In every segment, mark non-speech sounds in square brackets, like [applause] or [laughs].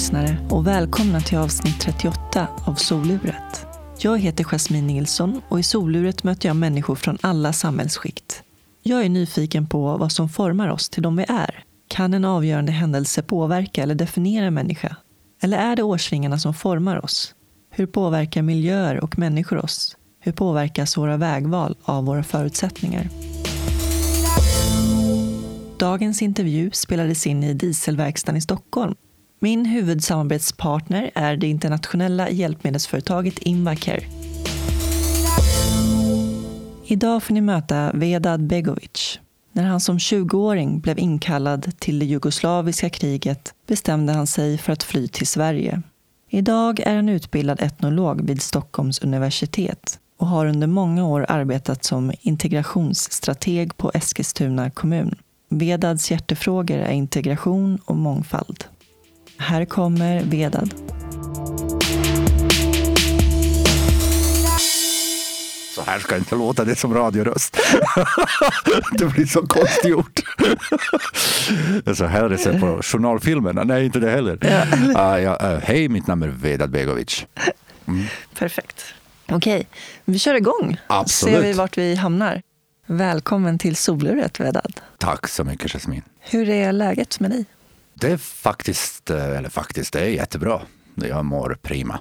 lyssnare och välkomna till avsnitt 38 av Soluret. Jag heter Jasmine Nilsson och i Soluret möter jag människor från alla samhällsskikt. Jag är nyfiken på vad som formar oss till de vi är. Kan en avgörande händelse påverka eller definiera en människa? Eller är det årsringarna som formar oss? Hur påverkar miljöer och människor oss? Hur påverkas våra vägval av våra förutsättningar? Dagens intervju spelades in i Dieselverkstaden i Stockholm. Min huvudsamarbetspartner är det internationella hjälpmedelsföretaget Invacare. Idag får ni möta Vedad Begovic. När han som 20-åring blev inkallad till det jugoslaviska kriget bestämde han sig för att fly till Sverige. Idag är han utbildad etnolog vid Stockholms universitet och har under många år arbetat som integrationsstrateg på Eskilstuna kommun. Vedads hjärtefrågor är integration och mångfald. Här kommer Vedad. Så här ska inte låta det som radioröst. [laughs] det blir så konstgjort. [laughs] så här är det på journalfilmerna. Nej, inte det heller. Ja. Uh, ja, uh, hej, mitt namn är Vedad Begovic. Mm. Perfekt. Okej, vi kör igång. Absolut. ser vi vart vi hamnar. Välkommen till soluret, Vedad. Tack så mycket, Jasmin. Hur är läget med dig? Det är faktiskt, eh, eller faktiskt, det är jättebra. Jag mår prima.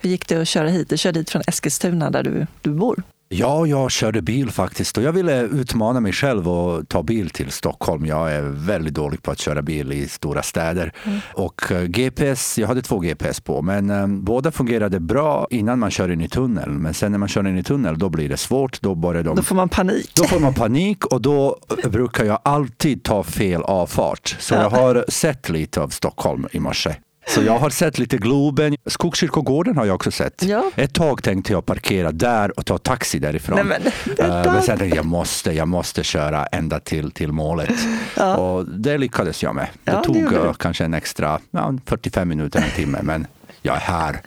Hur gick det att köra hit? Du körde hit från Eskilstuna där du, du bor. Ja, jag körde bil faktiskt och jag ville utmana mig själv och ta bil till Stockholm. Jag är väldigt dålig på att köra bil i stora städer. Mm. Och eh, GPS, jag hade två GPS på, men um, båda fungerade bra innan man kör in i tunnel. Men sen när man kör in i tunnel, då blir det svårt. Då, börjar de, då får man panik. Då får man panik och då brukar jag alltid ta fel avfart. Så ja. jag har sett lite av Stockholm i morse. Så jag har sett lite Globen. Skogskyrkogården har jag också sett. Ja. Ett tag tänkte jag parkera där och ta taxi därifrån. Nej, men, uh, men sen tänkte jag, måste, jag måste köra ända till, till målet. Ja. Och det lyckades jag med. Det ja, tog det uh, kanske en extra ja, 45 minuter, en timme, men jag är här. [laughs]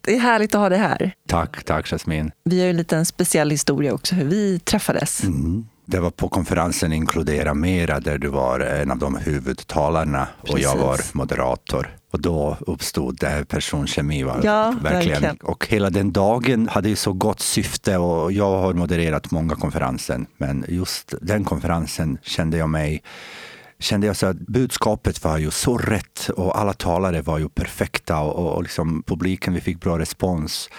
det är härligt att ha dig här. Tack, tack Jasmin. Vi har ju en liten speciell historia också, hur vi träffades. Mm. Det var på konferensen Inkludera Mera där du var en av de huvudtalarna Precis. och jag var moderator. Och då uppstod det här personkemi. Ja, verkligen. verkligen. Och hela den dagen hade ju så gott syfte och jag har modererat många konferenser. Men just den konferensen kände jag mig kände jag så att budskapet var ju så rätt och alla talare var ju perfekta och, och liksom publiken, vi fick bra respons.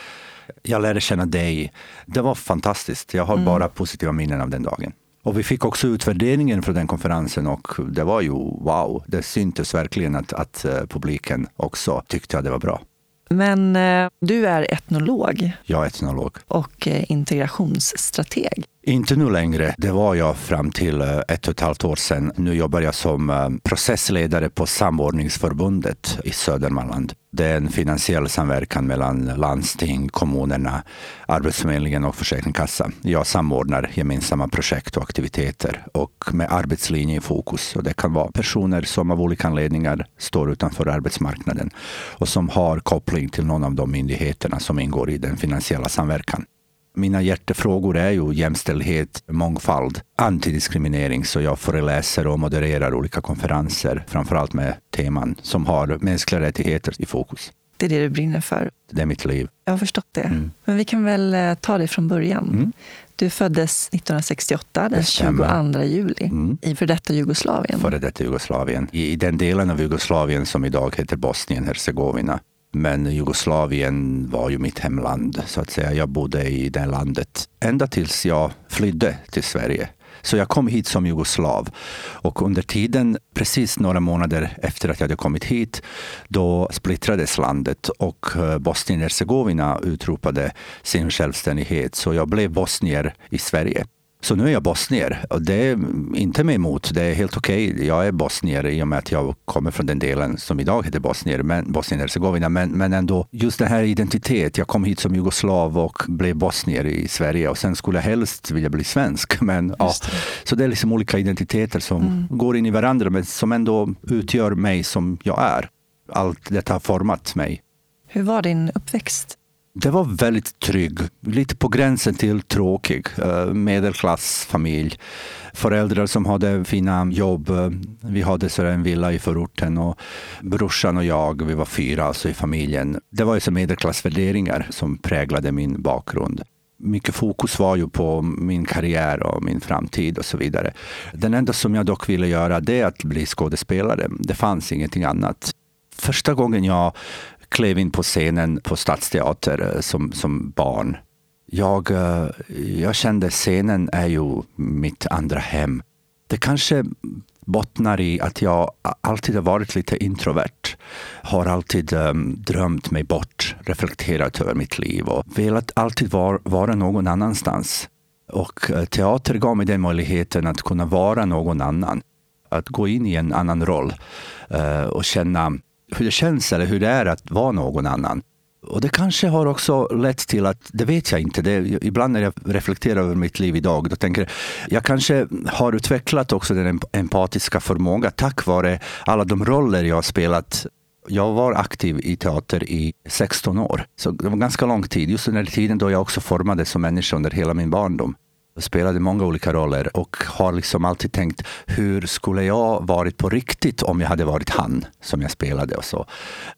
Jag lärde känna dig. Det var fantastiskt. Jag har mm. bara positiva minnen av den dagen. Och vi fick också utvärderingen från den konferensen och det var ju wow. Det syntes verkligen att, att eh, publiken också tyckte att det var bra. Men eh, du är etnolog. Jag är etnolog. Och eh, integrationsstrateg. Inte nu längre. Det var jag fram till eh, ett och ett halvt år sedan. Nu jobbar jag som eh, processledare på Samordningsförbundet i Södermanland. Det är en finansiell samverkan mellan landsting, kommunerna, Arbetsförmedlingen och Försäkringskassan. Jag samordnar gemensamma projekt och aktiviteter och med arbetslinje i fokus. Och det kan vara personer som av olika anledningar står utanför arbetsmarknaden och som har koppling till någon av de myndigheterna som ingår i den finansiella samverkan. Mina hjärtefrågor är ju jämställdhet, mångfald, antidiskriminering. Så jag föreläser och modererar olika konferenser, framförallt med teman som har mänskliga rättigheter i fokus. Det är det du brinner för? Det är mitt liv. Jag har förstått det. Mm. Men vi kan väl eh, ta det från början. Mm. Du föddes 1968, den 22 juli, mm. i för detta Jugoslavien. Före detta Jugoslavien. I den delen av Jugoslavien som idag heter Bosnien-Hercegovina. Men Jugoslavien var ju mitt hemland, så att säga. Jag bodde i det landet ända tills jag flydde till Sverige. Så jag kom hit som jugoslav. Och under tiden, precis några månader efter att jag hade kommit hit, då splittrades landet och eh, Bosnien-Hercegovina utropade sin självständighet. Så jag blev bosnier i Sverige. Så nu är jag bosnier och det är inte mig emot. Det är helt okej. Okay. Jag är bosnier i och med att jag kommer från den delen som idag heter bosnier, men Bosnien-Hercegovina. Men, men ändå, just den här identitet. Jag kom hit som jugoslav och blev bosnier i Sverige och sen skulle jag helst vilja bli svensk. [laughs] Men, ja, så det är liksom olika identiteter som mm. går in i varandra men som ändå utgör mig som jag är. Allt detta har format mig. Hur var din uppväxt? Det var väldigt trygg, lite på gränsen till tråkig. Eh, medelklassfamilj. Föräldrar som hade fina jobb. Eh, vi hade så en villa i förorten och brorsan och jag, vi var fyra alltså i familjen. Det var ju medelklassvärderingar som präglade min bakgrund mycket fokus var ju på min karriär och min framtid och så vidare. Den enda som jag dock ville göra det är att bli skådespelare. Det fanns ingenting annat. Första gången jag klev in på scenen på Stadsteater eh, som, som barn. Jag, eh, jag kände scenen är ju mitt andra hem. Det kanske bottnar i att jag alltid har varit lite introvert. Har alltid um, drömt mig bort, reflekterat över mitt liv och velat alltid var, vara någon annanstans. Och eh, teater gav mig den möjligheten att kunna vara någon annan. Att gå in i en annan roll uh, och känna hur det känns eller hur det är att vara någon annan. Och det kanske har också lett till att, det vet jag inte, det, ibland när jag reflekterar över mitt liv idag, då tänker jag, jag kanske har utvecklat också den empatiska förmågan tack vare alla de roller jag har spelat jag var aktiv i teater i 16 år, så det var ganska lång tid. Just under tiden då jag också formades som människa under hela min barndom. Spelade många olika roller och har liksom alltid tänkt hur skulle jag varit på riktigt om jag hade varit han som jag spelade och så.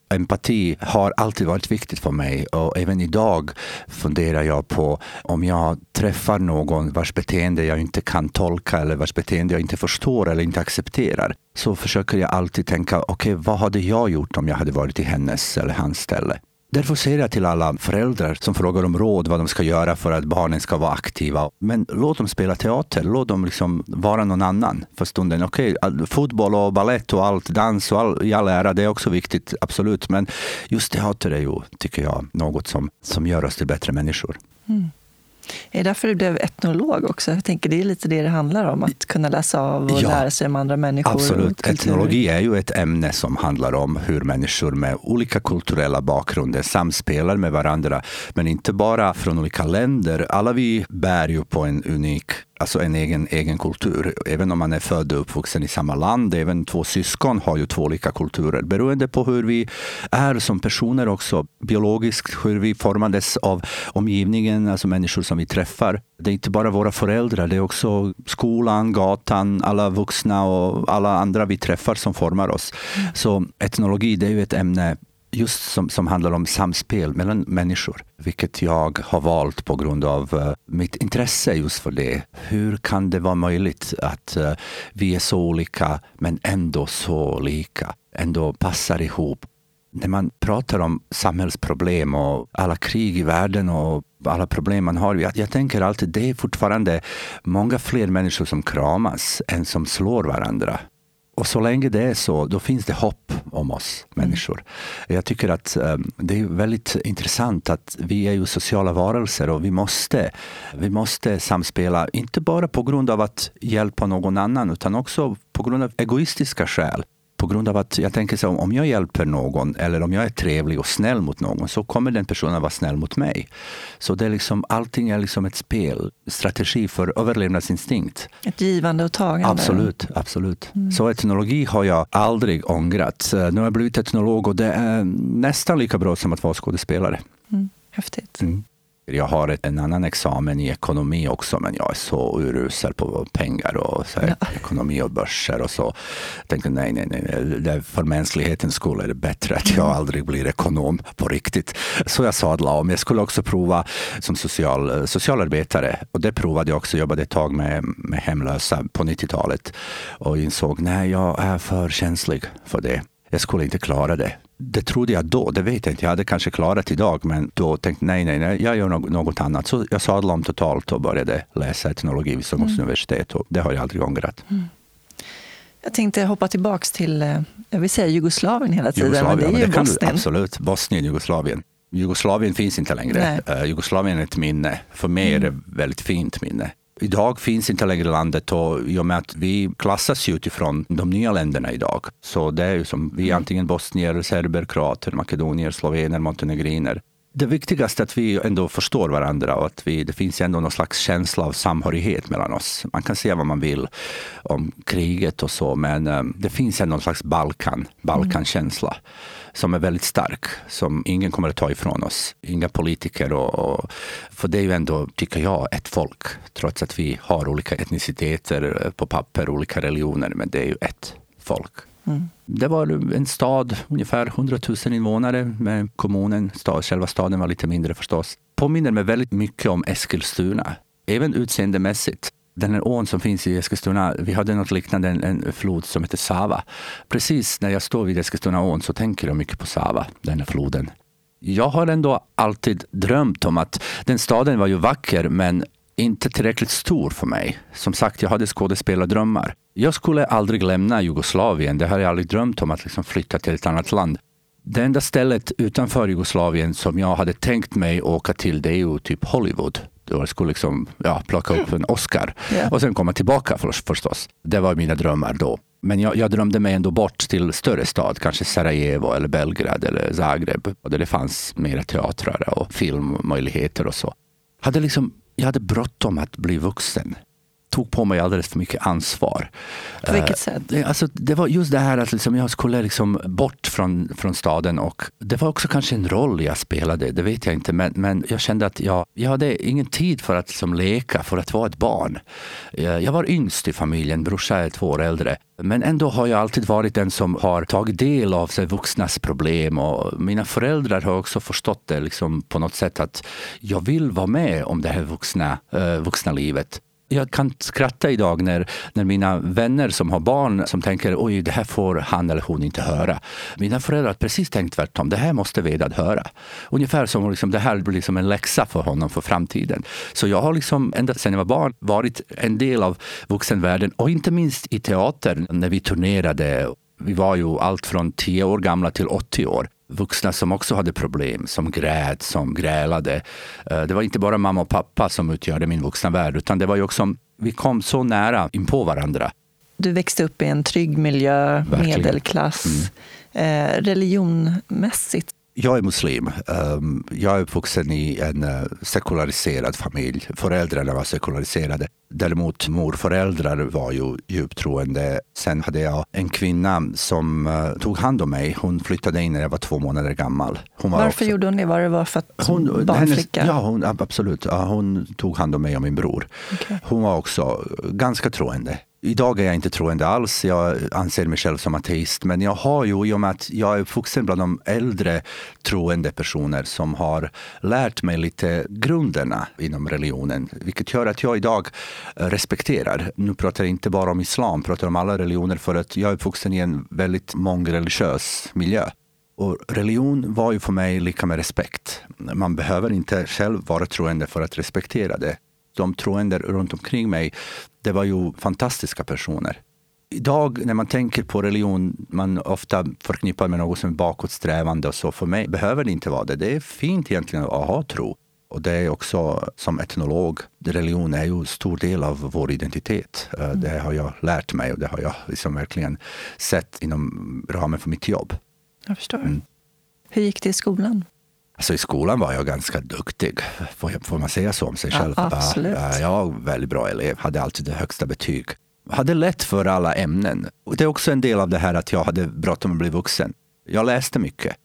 Empati har alltid varit viktigt för mig och även idag funderar jag på om jag träffar någon vars beteende jag inte kan tolka eller vars beteende jag inte förstår eller inte accepterar så försöker jag alltid tänka okej, okay, vad hade jag gjort om jag hade varit i hennes eller hans ställe? Därför säger jag till alla föräldrar som frågar om råd vad de ska göra för att barnen ska vara aktiva. Men låt dem spela teater, låt dem liksom vara någon annan för stunden. Okej, okay, fotboll och ballett och allt, dans och all, i all ära, det är också viktigt, absolut. Men just teater är ju, tycker jag, något som, som gör oss till bättre människor. Mm. Är det därför du blev etnolog också? Jag tänker det är lite det det handlar om, att kunna läsa av och ja, lära sig om andra människor. Absolut. Etnologi är ju ett ämne som handlar om hur människor med olika kulturella bakgrunder samspelar med varandra. Men inte bara från olika länder. Alla vi bär ju på en unik alltså en egen, egen kultur. Även om man är född och uppvuxen i samma land, även två syskon har ju två olika kulturer. Beroende på hur vi är som personer också, biologiskt, hur vi formades av omgivningen, alltså människor som vi träffar. Det är inte bara våra föräldrar, det är också skolan, gatan, alla vuxna och alla andra vi träffar som formar oss. Mm. Så etnologi, det är ju ett ämne just som, som handlar om samspel mellan människor, vilket jag har valt på grund av eh, mitt intresse just för det. Hur kan det vara möjligt att eh, vi är så olika men ändå så lika, ändå passar ihop? När man pratar om samhällsproblem och alla krig i världen och alla problem man har. Jag, jag tänker alltid det är fortfarande många fler människor som kramas än som slår varandra. Och så länge det är så, då finns det hopp om oss människor. Mm. Jag tycker att um, det är väldigt intressant att vi är ju sociala varelser och vi måste, vi måste samspela, inte bara på grund av att hjälpa någon annan, utan också på grund av egoistiska skäl på grund av att jag tänker så om jag hjälper någon eller om jag är trevlig och snäll mot någon så kommer den personen vara snäll mot mig. Så det är liksom, allting är liksom ett spel, strategi för överlevnadsinstinkt. Ett givande och tagande. Absolut. absolut. Mm. Så etnologi har jag aldrig ångrat. Nu har jag blivit etnolog och det är nästan lika bra som att vara skådespelare. Mm. Häftigt. Mm. Jag har en annan examen i ekonomi också, men jag är så urusel på pengar och så ja. ekonomi och börser och så. Jag tänkte nej, nej, nej, för mänsklighetens skull är det bättre att jag mm. aldrig blir ekonom på riktigt. Så jag sadlade om. Jag skulle också prova som social, socialarbetare och det provade jag också. Jag jobbade ett tag med, med hemlösa på 90-talet och insåg nej, jag är för känslig för det. Jag skulle inte klara det det trodde jag då, det vet jag inte. Jag hade kanske klarat idag, men då tänkte jag nej, nej, nej, jag gör något annat. Så jag sadlade om totalt och började läsa etnologi vid Stockholms mm. universitet. Och det har jag aldrig ångrat. Mm. Jag tänkte hoppa tillbaka till, eh, jag vill säga Jugoslavien hela tiden, Jugoslavien, men det är ju Bosnien. Du, absolut, Bosnien, Jugoslavien. Jugoslavien finns inte längre. Uh, Jugoslavien är ett minne. För mig är det mm. ett väldigt fint minne. Idag finns inte längre landet och i och med att vi klassas utifrån de nya länderna idag. Så det är ju som vi är antingen bosnier, serber, kroater, makedonier, slovener, montenegriner det viktigaste är att vi ändå förstår varandra och att vi, det finns ändå någon slags känsla av samhörighet mellan oss. Man kan säga vad man vill om kriget och så, men eh, det finns ändå någon slags Balkan, Balkankänsla mm. som är väldigt stark, som ingen kommer att ta ifrån oss. Inga politiker. Och, och, för det är ju ändå, tycker jag, ett folk. Trots att vi har olika etniciteter eh, på papper, olika religioner, men det är ju ett folk. Mm. Det var en stad, ungefär 100 000 invånare men kommunen. Stad, själva staden var lite mindre förstås. Påminner mig väldigt mycket om Eskilstuna, även utseendemässigt. Den här ån som finns i Eskilstuna, vi hade något liknande, en, en flod som heter Sava. Precis när jag står vid Eskilstunaån så tänker jag mycket på Sava, den här floden. Jag har ändå alltid drömt om att den staden var ju vacker, men inte tillräckligt stor för mig. Som sagt, jag hade skådespelardrömmar. Jag skulle aldrig lämna Jugoslavien. Det har jag aldrig drömt om, att liksom flytta till ett annat land. Det enda stället utanför Jugoslavien som jag hade tänkt mig åka till, det är ju typ Hollywood. Då jag skulle liksom, ja, plocka upp en Oscar yeah. och sen komma tillbaka för, förstås. Det var mina drömmar då. Men jag, jag, drömde mig ändå bort till större stad, kanske Sarajevo eller Belgrad eller Zagreb. Där det fanns mera teatrar och filmmöjligheter och så. Hade liksom jag hade bråttom att bli vuxen tog på mig alldeles för mycket ansvar. På vilket sätt? Uh, alltså, det var just det här att liksom jag skulle liksom bort från, från staden och det var också kanske en roll jag spelade, det vet jag inte. Men, men jag kände att jag, jag hade ingen tid för att liksom leka, för att vara ett barn. Jag, eh, jag var yngst i familjen, brorsa är två år äldre. Men ändå har jag alltid varit den som har tagit del av sig vuxnas problem och mina föräldrar har också förstått det liksom på något sätt att jag vill vara med om det här vuxna, uh, vuxna livet jag kan skratta idag när, när mina vänner som har barn som tänker oj, det här får han eller hon inte höra. Mina föräldrar har precis tänkt tvärtom. Det här måste Vedad höra. Ungefär som liksom, det här blir liksom en läxa för honom för framtiden. Så jag har liksom, ända sedan jag var barn varit en del av vuxenvärlden och inte minst i teatern när vi turnerade. Vi var ju allt från 10 år gamla till 80 år vuxna som också hade problem, som grät, som grälade. Eh, det var inte bara mamma och pappa som utgjorde min vuxna värld, utan det var ju också, vi kom så nära in på varandra. Du växte upp i en trygg miljö, Verkligen. medelklass. Mm. Eh, religionmässigt, jag är muslim. Ehm, jag är uppvuxen i en eh, sekulariserad familj. Föräldrarna var sekulariserade. Däremot morföräldrar var ju djupt troende. Sen hade jag en kvinna som uh, tog hand om mig. Hon flyttade in när jag var två månader gammal. Varför också... gjorde hon det? Var det var för att hon, barnflicka? Hennes, ja, hon, absolut. Hon tog hand om mig och min bror. Okay. Hon var också ganska troende. Idag är jag inte troende alls. Jag anser mig själv som ateist. Men jag har ju, i och med att jag är uppvuxen bland de äldre troende personer som har lärt mig lite grunderna inom religionen. Vilket gör att jag idag respekterar. Nu pratar jag inte bara om islam, pratar om alla religioner för att jag är uppvuxen i en väldigt mångreligiös miljö. Och religion var ju för mig lika med respekt. Man behöver inte själv vara troende för att respektera det de troende runt omkring mig, det var ju fantastiska personer. Idag när man tänker på religion, man ofta förknippar med något som är bakåtsträvande och så. För mig behöver det inte vara det. Det är fint egentligen att ha tro. Och det är också som etnolog, religion är ju en stor del av vår identitet. Eh, mm. Det har jag lärt mig och det har jag liksom verkligen sett inom ramen för mitt jobb. Jag förstår. Mm. Hur gick det i skolan? Alltså I skolan var jag ganska duktig, får, man säga så om sig själv? Ja, absolut. Jag var väldigt bra elev, hade alltid det högsta betyg. Hade lätt för alla ämnen. Det är också en del av det här att jag hade bråttom att bli vuxen. Jag läste mycket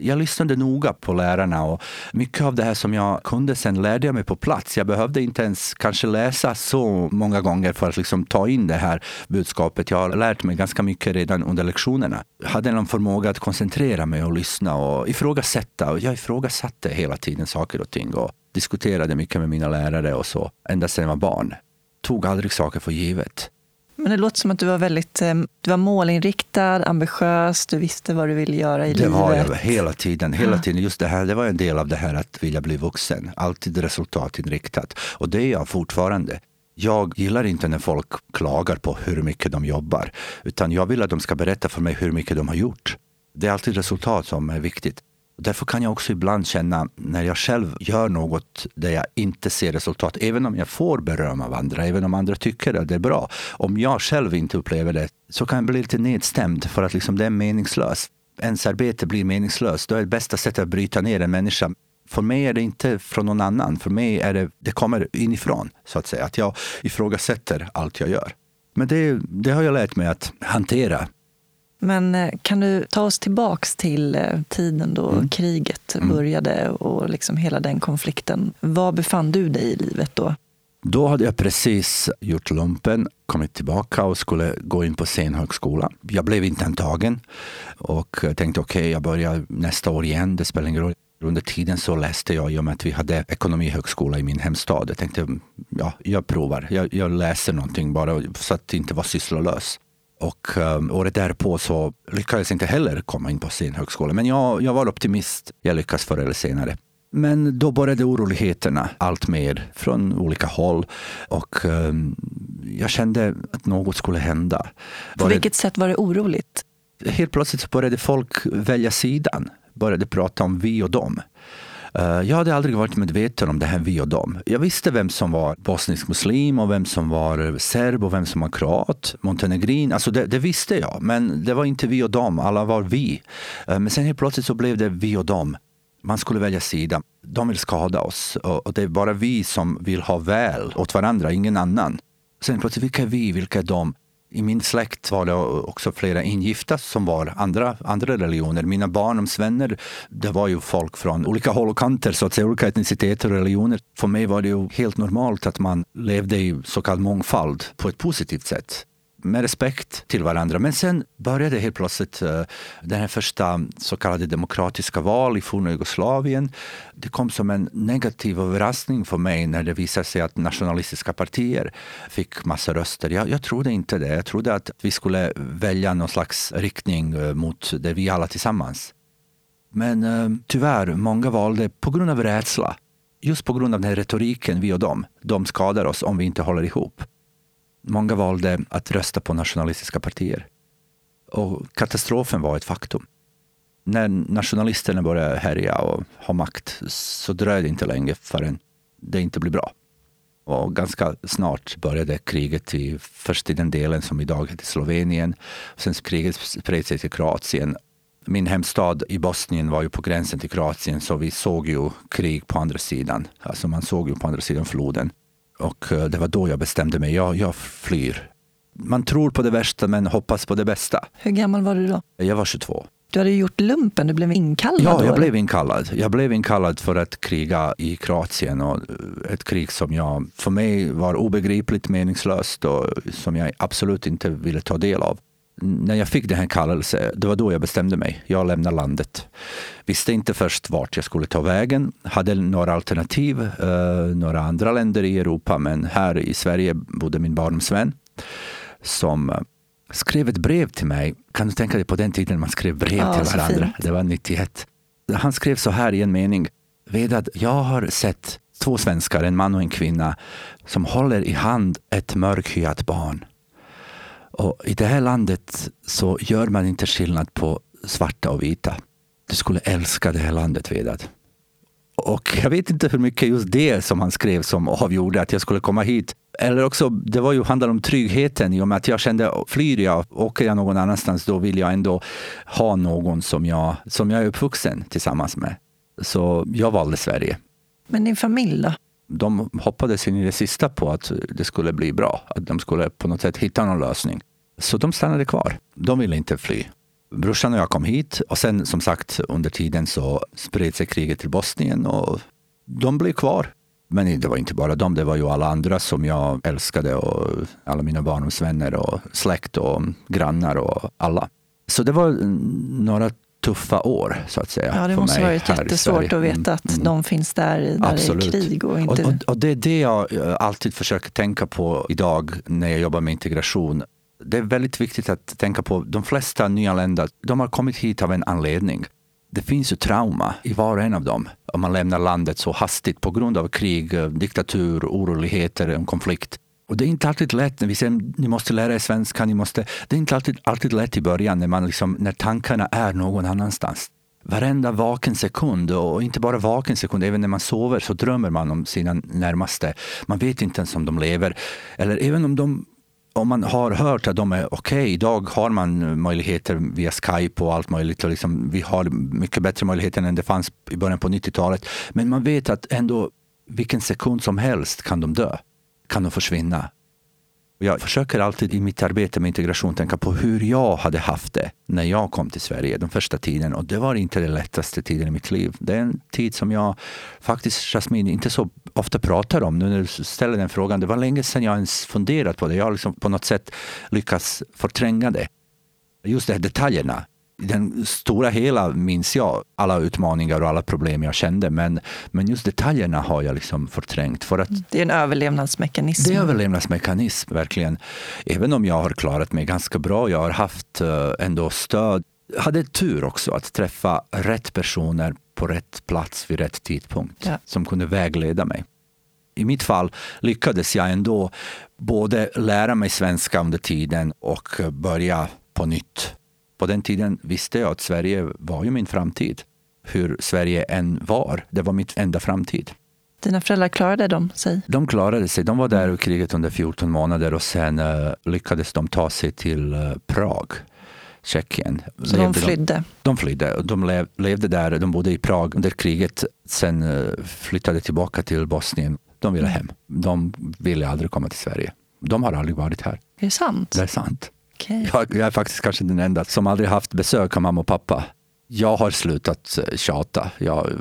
jag lyssnade noga på lärarna och mycket av det här som jag kunde sen lärde jag mig på plats. Jag behövde inte ens kanske läsa så många gånger för att liksom ta in det här budskapet. Jag har lärt mig ganska mycket redan under lektionerna. Jag hade en förmåga att koncentrera mig och lyssna och ifrågasätta. Och jag ifrågasatte hela tiden saker och ting och diskuterade mycket med mina lärare och så, ända sedan jag var barn. Tog aldrig saker för givet. Men det låter som att du var väldigt eh, du var målinriktad, ambitiös, du visste vad du ville göra i det livet. Det var jag hela tiden. Hela tiden. Just det, här, det var en del av det här att vilja bli vuxen. Alltid resultatinriktat. Och det är jag fortfarande. Jag gillar inte när folk klagar på hur mycket de jobbar. Utan jag vill att de ska berätta för mig hur mycket de har gjort. Det är alltid resultat som är viktigt. Därför kan jag också ibland känna när jag själv gör något där jag inte ser resultat, även om jag får beröm av andra, även om andra tycker att det är bra. Om jag själv inte upplever det så kan jag bli lite nedstämd för att liksom det är meningslöst. Ens arbete blir meningslöst. Då är det bästa sättet att bryta ner en människa För mig är det inte från någon annan. För mig är det, det kommer inifrån, så att säga. Att jag ifrågasätter allt jag gör. Men det, det har jag lärt mig att hantera. Men eh, kan du ta oss tillbaks till eh, tiden då mm. kriget mm. började och liksom hela den konflikten. Var befann du dig i livet då? Då hade jag precis gjort lumpen, kommit tillbaka och skulle gå in på scenhögskola. Jag blev inte antagen och tänkte okej, okay, jag börjar nästa år igen. Det spelar ingen roll. Under tiden så läste jag, i och med att vi hade ekonomihögskola i min hemstad. Jag tänkte, ja, jag provar. Jag, jag läser någonting bara så att inte vara sysslolös. Och um, året därpå så lyckades jag inte heller komma in på scenhögskola. Men jag, jag var optimist. Jag lyckas förr eller senare. Men då började oroligheterna allt mer från olika håll. Och um, jag kände att något skulle hända. På vilket sätt var det oroligt? Helt plötsligt började folk välja sidan. Började prata om vi och dem. Eh, jag hade aldrig varit medveten om det här vi och dem. Jag visste vem som var bosnisk muslim och vem som var serb och vem som var kroat, montenegrin. Alltså det, det visste jag, men det var inte vi och dem. Alla var vi. Eh, men sen helt plötsligt så blev det vi och dem man skulle välja sida. De vill skada oss och det är bara vi som vill ha väl åt varandra, ingen annan. Sen plötsligt, vilka är vi? Vilka är de? I min släkt var det också flera ingifta som var andra, andra religioner. Mina barndomsvänner, det var ju folk från olika håll och kanter, så att säga, olika etniciteter och religioner. För mig var det ju helt normalt att man levde i så kallad mångfald på ett positivt sätt med respekt till varandra. Men sen började helt plötsligt uh, den här första så kallade demokratiska val i forna Jugoslavien. Det kom som en negativ överraskning för mig när det visade sig att nationalistiska partier fick massa röster. Jag, jag trodde inte det. Jag trodde att vi skulle välja någon slags riktning uh, mot det vi alla tillsammans. Men uh, tyvärr, många valde på grund av rädsla. Just på grund av den här retoriken, vi och dem. De skadar oss om vi inte håller ihop. Många valde att rösta på nationalistiska partier. Och katastrofen var ett faktum. När nationalisterna började härja och ha makt så dröjde det inte länge förrän det inte blev bra. Och ganska snart började kriget, i, först i den delen som idag heter Slovenien. Sen kriget spred sig till Kroatien. Min hemstad i Bosnien var ju på gränsen till Kroatien så vi såg ju krig på andra sidan. Alltså man såg ju på andra sidan floden. Och eh, det var då jag bestämde mig. Jag, jag flyr. Man tror på det värsta men hoppas på det bästa. Hur gammal var du då? Jag var 22. Du hade gjort lumpen, du blev inkallad? Ja, jag då, blev inkallad. Jag blev inkallad för att kriga i Kroatien. Och eh, ett krig som jag, för mig var obegripligt meningslöst och som jag absolut inte ville ta del av när jag fick den här kallelsen, det var då jag bestämde mig. Jag lämnar landet. Visste inte först vart jag skulle ta vägen. Hade några alternativ, eh, några andra länder i Europa, men här i Sverige bodde min barndomsvän som eh, skrev ett brev till mig. Kan du tänka dig på den tiden man skrev brev ja, till varandra? Fint. Det var 91. Han skrev så här i en mening. Vedad, jag har sett två svenskar, en man och en kvinna, som håller i hand ett mörkhyat barn. Och I det här landet så gör man inte skillnad på svarta och vita. Du skulle älska det här landet, Vedat. Och jag vet inte hur mycket just det som han skrev som avgjorde att jag skulle komma hit. Eller också, det var ju handlade om tryggheten i och med att jag kände, flyr jag, åker jag någon annanstans, då vill jag ändå ha någon som jag, som jag är uppvuxen tillsammans med. Så jag valde Sverige. Men din familj då? De hoppades in i det sista på att det skulle bli bra. Att de skulle på något sätt hitta någon lösning. Så de stannade kvar. De ville inte fly. Brorsan och jag kom hit och sen som sagt under tiden så spred sig kriget till Bosnien och de blev kvar. Men det var inte bara de, det var ju alla andra som jag älskade och alla mina barndomsvänner och släkt och grannar och alla. Så det var några tuffa år så att säga. Ja, det måste varit jättesvårt att veta att mm. de finns där när Absolut. det är krig. Och, inte... Och, och, och det är det jag alltid försöker tänka på idag när jag jobbar med integration det är väldigt viktigt att tänka på de flesta nyanlända, de har kommit hit av en anledning. Det finns ju trauma i var och en av dem om man lämnar landet så hastigt på grund av krig, diktatur, oroligheter, en konflikt. Och det är inte alltid lätt när vi säger ni måste lära er svenska. Ni måste, det är inte alltid, alltid lätt i början när, man liksom, när tankarna är någon annanstans. Varenda vaken sekund, och inte bara vaken sekund, även när man sover så drömmer man om sina närmaste. Man vet inte ens om de lever. Eller även om de om man har hört att de är okej, okay, idag har man möjligheter via Skype och allt möjligt. Och liksom, vi har mycket bättre möjligheter än det fanns i början på 90-talet. Men man vet att ändå vilken sekund som helst kan de dö, kan de försvinna. Jag försöker alltid i mitt arbete med integration tänka på hur jag hade haft det när jag kom till Sverige den första tiden. Och det var inte den lättaste tiden i mitt liv. Det är en tid som jag faktiskt, Jasmine, inte så ofta pratar om. Nu när du ställer den frågan, det var länge sedan jag ens funderat på det. Jag har liksom på något sätt lyckats förtränga det. Just de här detaljerna i den stora hela minns jag alla utmaningar och alla problem jag kände. Men, men just detaljerna har jag liksom förträngt. För att det är en överlevnadsmekanism. Det är en överlevnadsmekanism, verkligen. Även om jag har klarat mig ganska bra. Jag har haft uh, ändå stöd. Jag hade tur också att träffa rätt personer på rätt plats vid rätt tidpunkt. Ja. Som kunde vägleda mig. I mitt fall lyckades jag ändå både lära mig svenska under tiden och börja på nytt på den tiden visste jag att Sverige var ju min framtid. Hur Sverige än var, det var mitt enda framtid. Dina föräldrar klarade de sig? De klarade sig. De var där i kriget under 14 månader och sen uh, lyckades de ta sig till uh, Prag. Tjeckien. Så de flydde? De, de flydde. De lev, levde där. De bodde i Prag under kriget. Sen uh, flyttade tillbaka till Bosnien. De ville mm. hem. De ville aldrig komma till Sverige. De har aldrig varit här. Är det sant? Det är sant. Okay. Jag, jag, är faktiskt kanske den enda som aldrig haft besök av mamma och pappa. Jag har slutat eh, tjata. Jag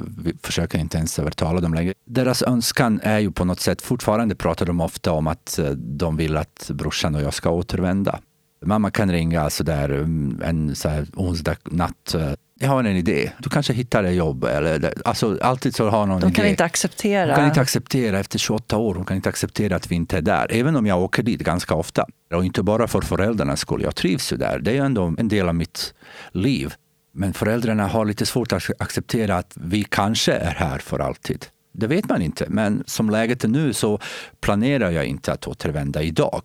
försöker inte ens övertala dem längre. Deras önskan är ju på något sätt, fortfarande pratar de ofta om att eh, de vill att brorsan och jag ska återvända. Mamma kan ringa sådär mm, en så här onsdag natt eh, jag har en idé. Du kanske hittar ett jobb. Eller, alltså, alltid så har någon De kan idé. inte acceptera. De kan inte acceptera efter 28 år. De kan inte acceptera att vi inte är där. Även om jag åker dit ganska ofta. Och inte bara för föräldrarnas skull. Jag trivs ju där. Det är ju ändå en del av mitt liv. Men föräldrarna har lite svårt att acceptera att vi kanske är här för alltid. Det vet man inte. Men som läget är nu så planerar jag inte att återvända idag.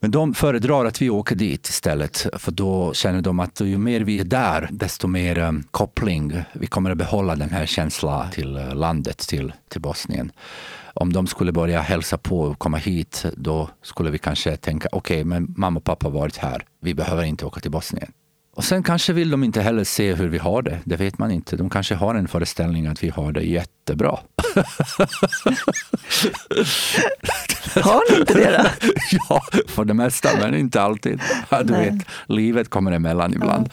Men de föredrar att vi åker dit istället, för då känner de att ju mer vi är där, desto mer um, koppling. Vi kommer att behålla den här känslan till uh, landet, till, till Bosnien. Om de skulle börja hälsa på och komma hit, då skulle vi kanske tänka, okej, okay, men mamma och pappa har varit här. Vi behöver inte åka till Bosnien. Och sen kanske vill de inte heller se hur vi har det. Det vet man inte. De kanske har en föreställning att vi har det jättebra. [laughs] har ni inte det då? [laughs] ja, för det mesta, men inte alltid. Ja, du vet, livet kommer emellan ibland.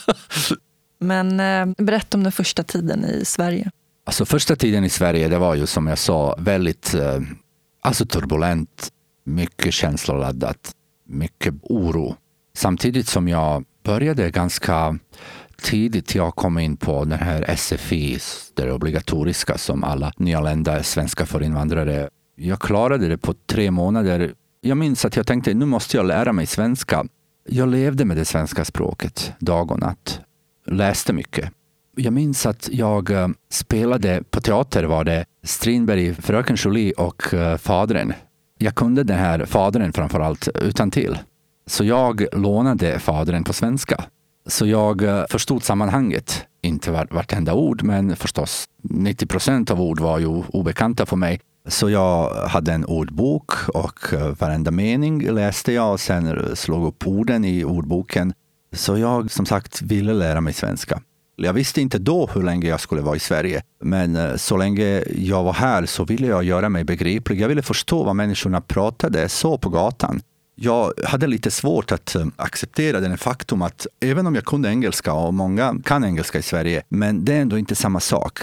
[laughs] men eh, berätta om den första tiden i Sverige. Alltså första tiden i Sverige, det var ju som jag sa väldigt eh, alltså turbulent. Mycket känsloladdat, mycket oro. Samtidigt som jag började ganska tidigt. Jag kom in på den här SFI, det obligatoriska som alla nyanlända svenska för invandrare. Jag klarade det på tre månader. Jag minns att jag tänkte nu måste jag lära mig svenska. Jag levde med det svenska språket dag och natt. Läste mycket. Jag minns att jag eh, spelade på teater var det Strindberg, Fröken Julie och eh, Fadren. Jag kunde den här Fadren framför allt utan till. Så jag lånade Fadern på svenska. Så jag eh, förstod sammanhanget. Inte vartenda ord, men förstås 90 procent av ord var ju obekanta för mig. Så jag hade en ordbok och eh, varenda mening läste jag och sen slog upp orden i ordboken. Så jag som sagt ville lära mig svenska. Jag visste inte då hur länge jag skulle vara i Sverige, men eh, så länge jag var här så ville jag göra mig begriplig. Jag ville förstå vad människorna pratade så på gatan jag hade lite svårt att eh, acceptera den faktum att även om jag kunde engelska och många kan engelska i Sverige, men det är ändå inte samma sak.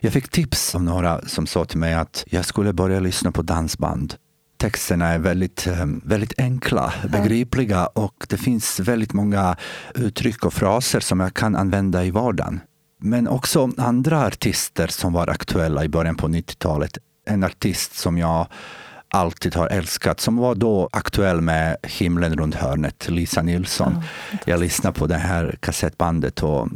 Jag fick tips av några som sa till mig att jag skulle börja lyssna på dansband. Texterna är väldigt, eh, väldigt enkla, begripliga och det finns väldigt många uttryck och fraser som jag kan använda i vardagen. Men också andra artister som var aktuella i början på 90-talet. En artist som jag alltid har älskat, som var då aktuell med Himlen runt hörnet, Lisa Nilsson. Oh, jag lyssnade på det här kassettbandet och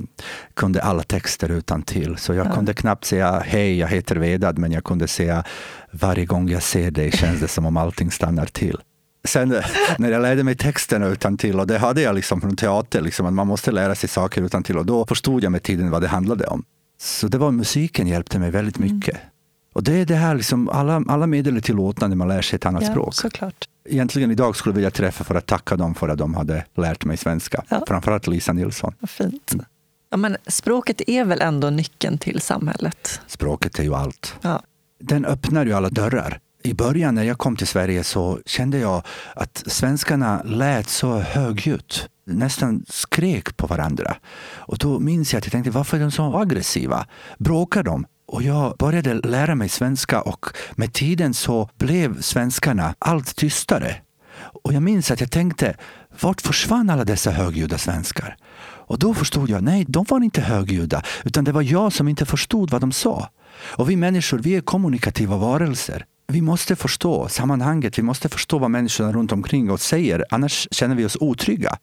kunde alla texter utan till. Så jag oh. kunde knappt säga hej, jag heter Vedad, men jag kunde säga varje gång jag ser dig känns det som om allting stannar till. Sen [laughs] när jag lärde mig texterna utan till och det hade jag liksom från teater, liksom, att man måste lära sig saker utan till och då förstod jag med tiden vad det handlade om. Så det var musiken hjälpte mig väldigt mm. mycket. Mm. Och det är det här, liksom, alla, alla medel är tillåtna när man lär sig ett annat ja, språk. Såklart. egentligen idag skulle vilja träffa för att tacka dem för att de hade lärt mig svenska. Ja. Framförallt Lisa Nilsson. Vad fint. Ja, men språket är väl ändå nyckeln till samhället? Språket är ju allt. Ja. Den öppnar ju alla dörrar. I början när jag kom till Sverige så kände jag att svenskarna lät så högljutt. Nästan skrek på varandra. Och då minns jag att jag tänkte, varför är de så aggressiva? Bråkar de? Och jag började lära mig svenska och med tiden så blev svenskarna allt tystare. Och jag minns att jag tänkte, vart försvann alla dessa högljudda svenskar? Och då förstod jag, nej, de var inte högljudda, utan det var jag som inte förstod vad de sa. Och vi människor, vi är kommunikativa varelser. Vi måste förstå sammanhanget, vi måste förstå vad människorna runt omkring oss säger, annars känner vi oss otrygga.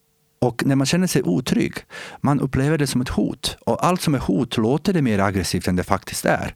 Och när man känner sig otrygg, man upplever det som ett hot. Och allt som är hot låter det mer aggressivt än det faktiskt är.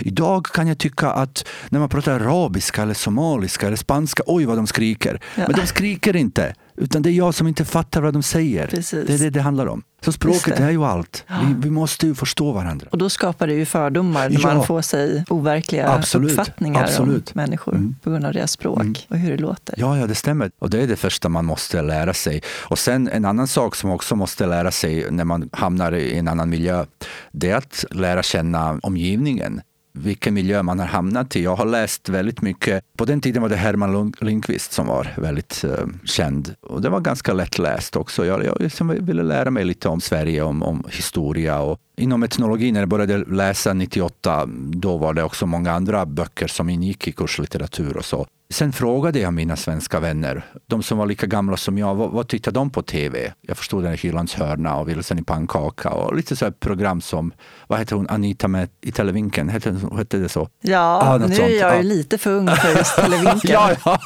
Idag kan jag tycka att när man pratar arabiska, eller somaliska eller spanska, oj vad de skriker. Ja. Men de skriker inte, utan det är jag som inte fattar vad de säger. Precis. Det är det det handlar om. Så språket är ju allt. Vi, vi måste ju förstå varandra. Och då skapar det ju fördomar när Ja. man får sig overkliga Absolut. uppfattningar Absolut. om människor Mm. på grund av deras språk Mm. och hur det låter. Ja, ja, det stämmer. Och det är det första man måste lära sig. Och sen en annan sak som också måste lära sig när man hamnar i en annan miljö, det är att lära känna omgivningen. Vilken miljö man har hamnat i. Jag har läst väldigt mycket. På den tiden var det Herman Lindqvist som var väldigt eh, känd. Och det var ganska lättläst också. Jag, jag liksom ville lära mig lite om Sverige, om, om historia. Och inom etnologi, när jag började läsa 98, då var det också många andra böcker som ingick i kurslitteratur och så. Sen frågade jag mina svenska vänner, de som var lika gamla som jag, vad, vad tittade de på tv? Jag förstod den Hylands hörna och Vilsen i pannkaka och lite så här program som, vad hette hon, Anita med i Televinken, hette, hette det så? Ja, Ja, något nu sånt. är jag ju Ja. lite för ung för just [laughs] Televinken. ja, ja.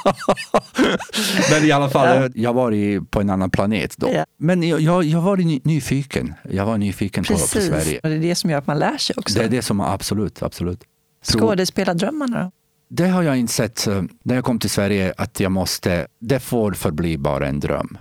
[laughs] Men i alla fall, jag var i, på en annan planet då. Ja. Men jag, jag, var ny, nyfiken. Jag var nyfiken på, på Precis, Sverige. och det är det som gör att man lär sig också. Det är det som, absolut, absolut. Skådespelardrömmarna då? Det har jag insett eh, när jag kom till Sverige att jag måste, det får förbli bara en dröm.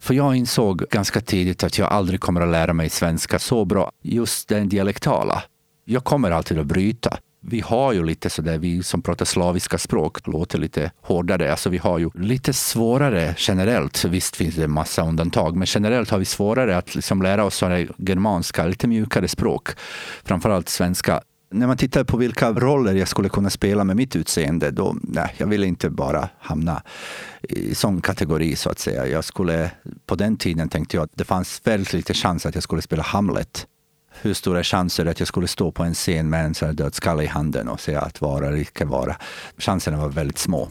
För jag insåg ganska tidigt att jag aldrig kommer att lära mig svenska så bra, just den dialektala. Jag kommer alltid att bryta. Vi har ju lite sådär, vi som pratar slaviska språk låter lite hårdare. Alltså vi har ju lite svårare generellt. Visst finns det en massa undantag, men generellt har vi svårare att liksom lära oss sådana germanska, lite mjukare språk. Framförallt svenska. När man tittar på vilka roller jag skulle kunna spela med mitt utseende, då, nej, jag ville inte bara hamna i sån kategori så att säga. Jag skulle, på den tiden tänkte jag att det fanns väldigt lite chans att jag skulle spela Hamlet. Hur stora chanser att jag skulle stå på en scen med en sån dödskalle i handen och säga att vara eller icke vara. Chanserna var väldigt små.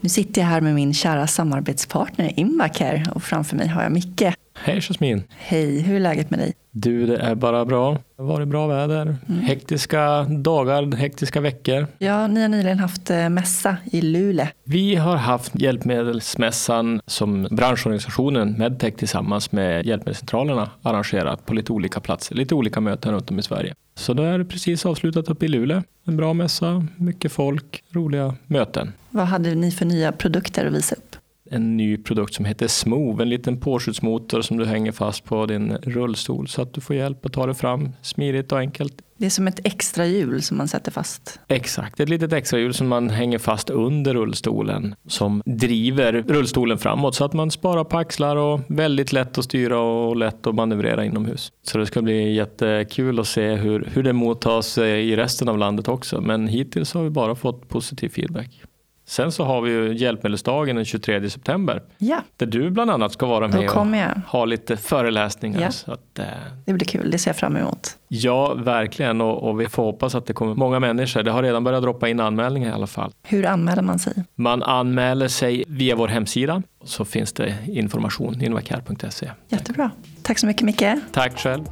Nu sitter jag här med min kära samarbetspartner Invacare och framför mig har jag Micke. Hej Jasmin! Hej, hur är läget med dig? Du, det är bara bra. Det har varit bra väder. Mm. Hektiska dagar, hektiska veckor. Ja, ni har nyligen haft eh, mässa i Luleå. Vi har haft Hjälpmedelsmässan som branschorganisationen Medtech tillsammans med Hjälpmedelscentralerna arrangerat på lite olika platser, lite olika möten runt om i Sverige. Så det är precis avslutat uppe i Luleå. En bra mässa, mycket folk, roliga möten. Vad hade ni för nya produkter att visa upp? En ny produkt som heter Smooth, en liten påskjutsmotor som du hänger fast på din rullstol så att du får hjälp att ta dig fram smidigt och enkelt. Det är som ett extra hjul som man sätter fast. Exakt, ett litet extrahjul som man hänger fast under rullstolen som driver rullstolen framåt så att man sparar på axlar och väldigt lätt att styra och lätt att manövrera inomhus. Så det ska bli jättekul att se hur, hur det mottas eh, i resten av landet också. Men hittills har vi bara fått positiv feedback. Sen så har vi ju Hjälpmedelsdagen den 23 september Ja, där du bland annat ska vara med och ha lite föreläsningar. Ja. Så att, eh, Det blir kul, det ser jag fram emot. ja, verkligen och, och vi får hoppas att det kommer många människor. Det har redan börjat droppa in anmälningar i alla fall. Hur anmäler man sig? Man anmäler sig via vår hemsida så finns det information, invacare.se. Jättebra. Tack så mycket Micke. Tack själv.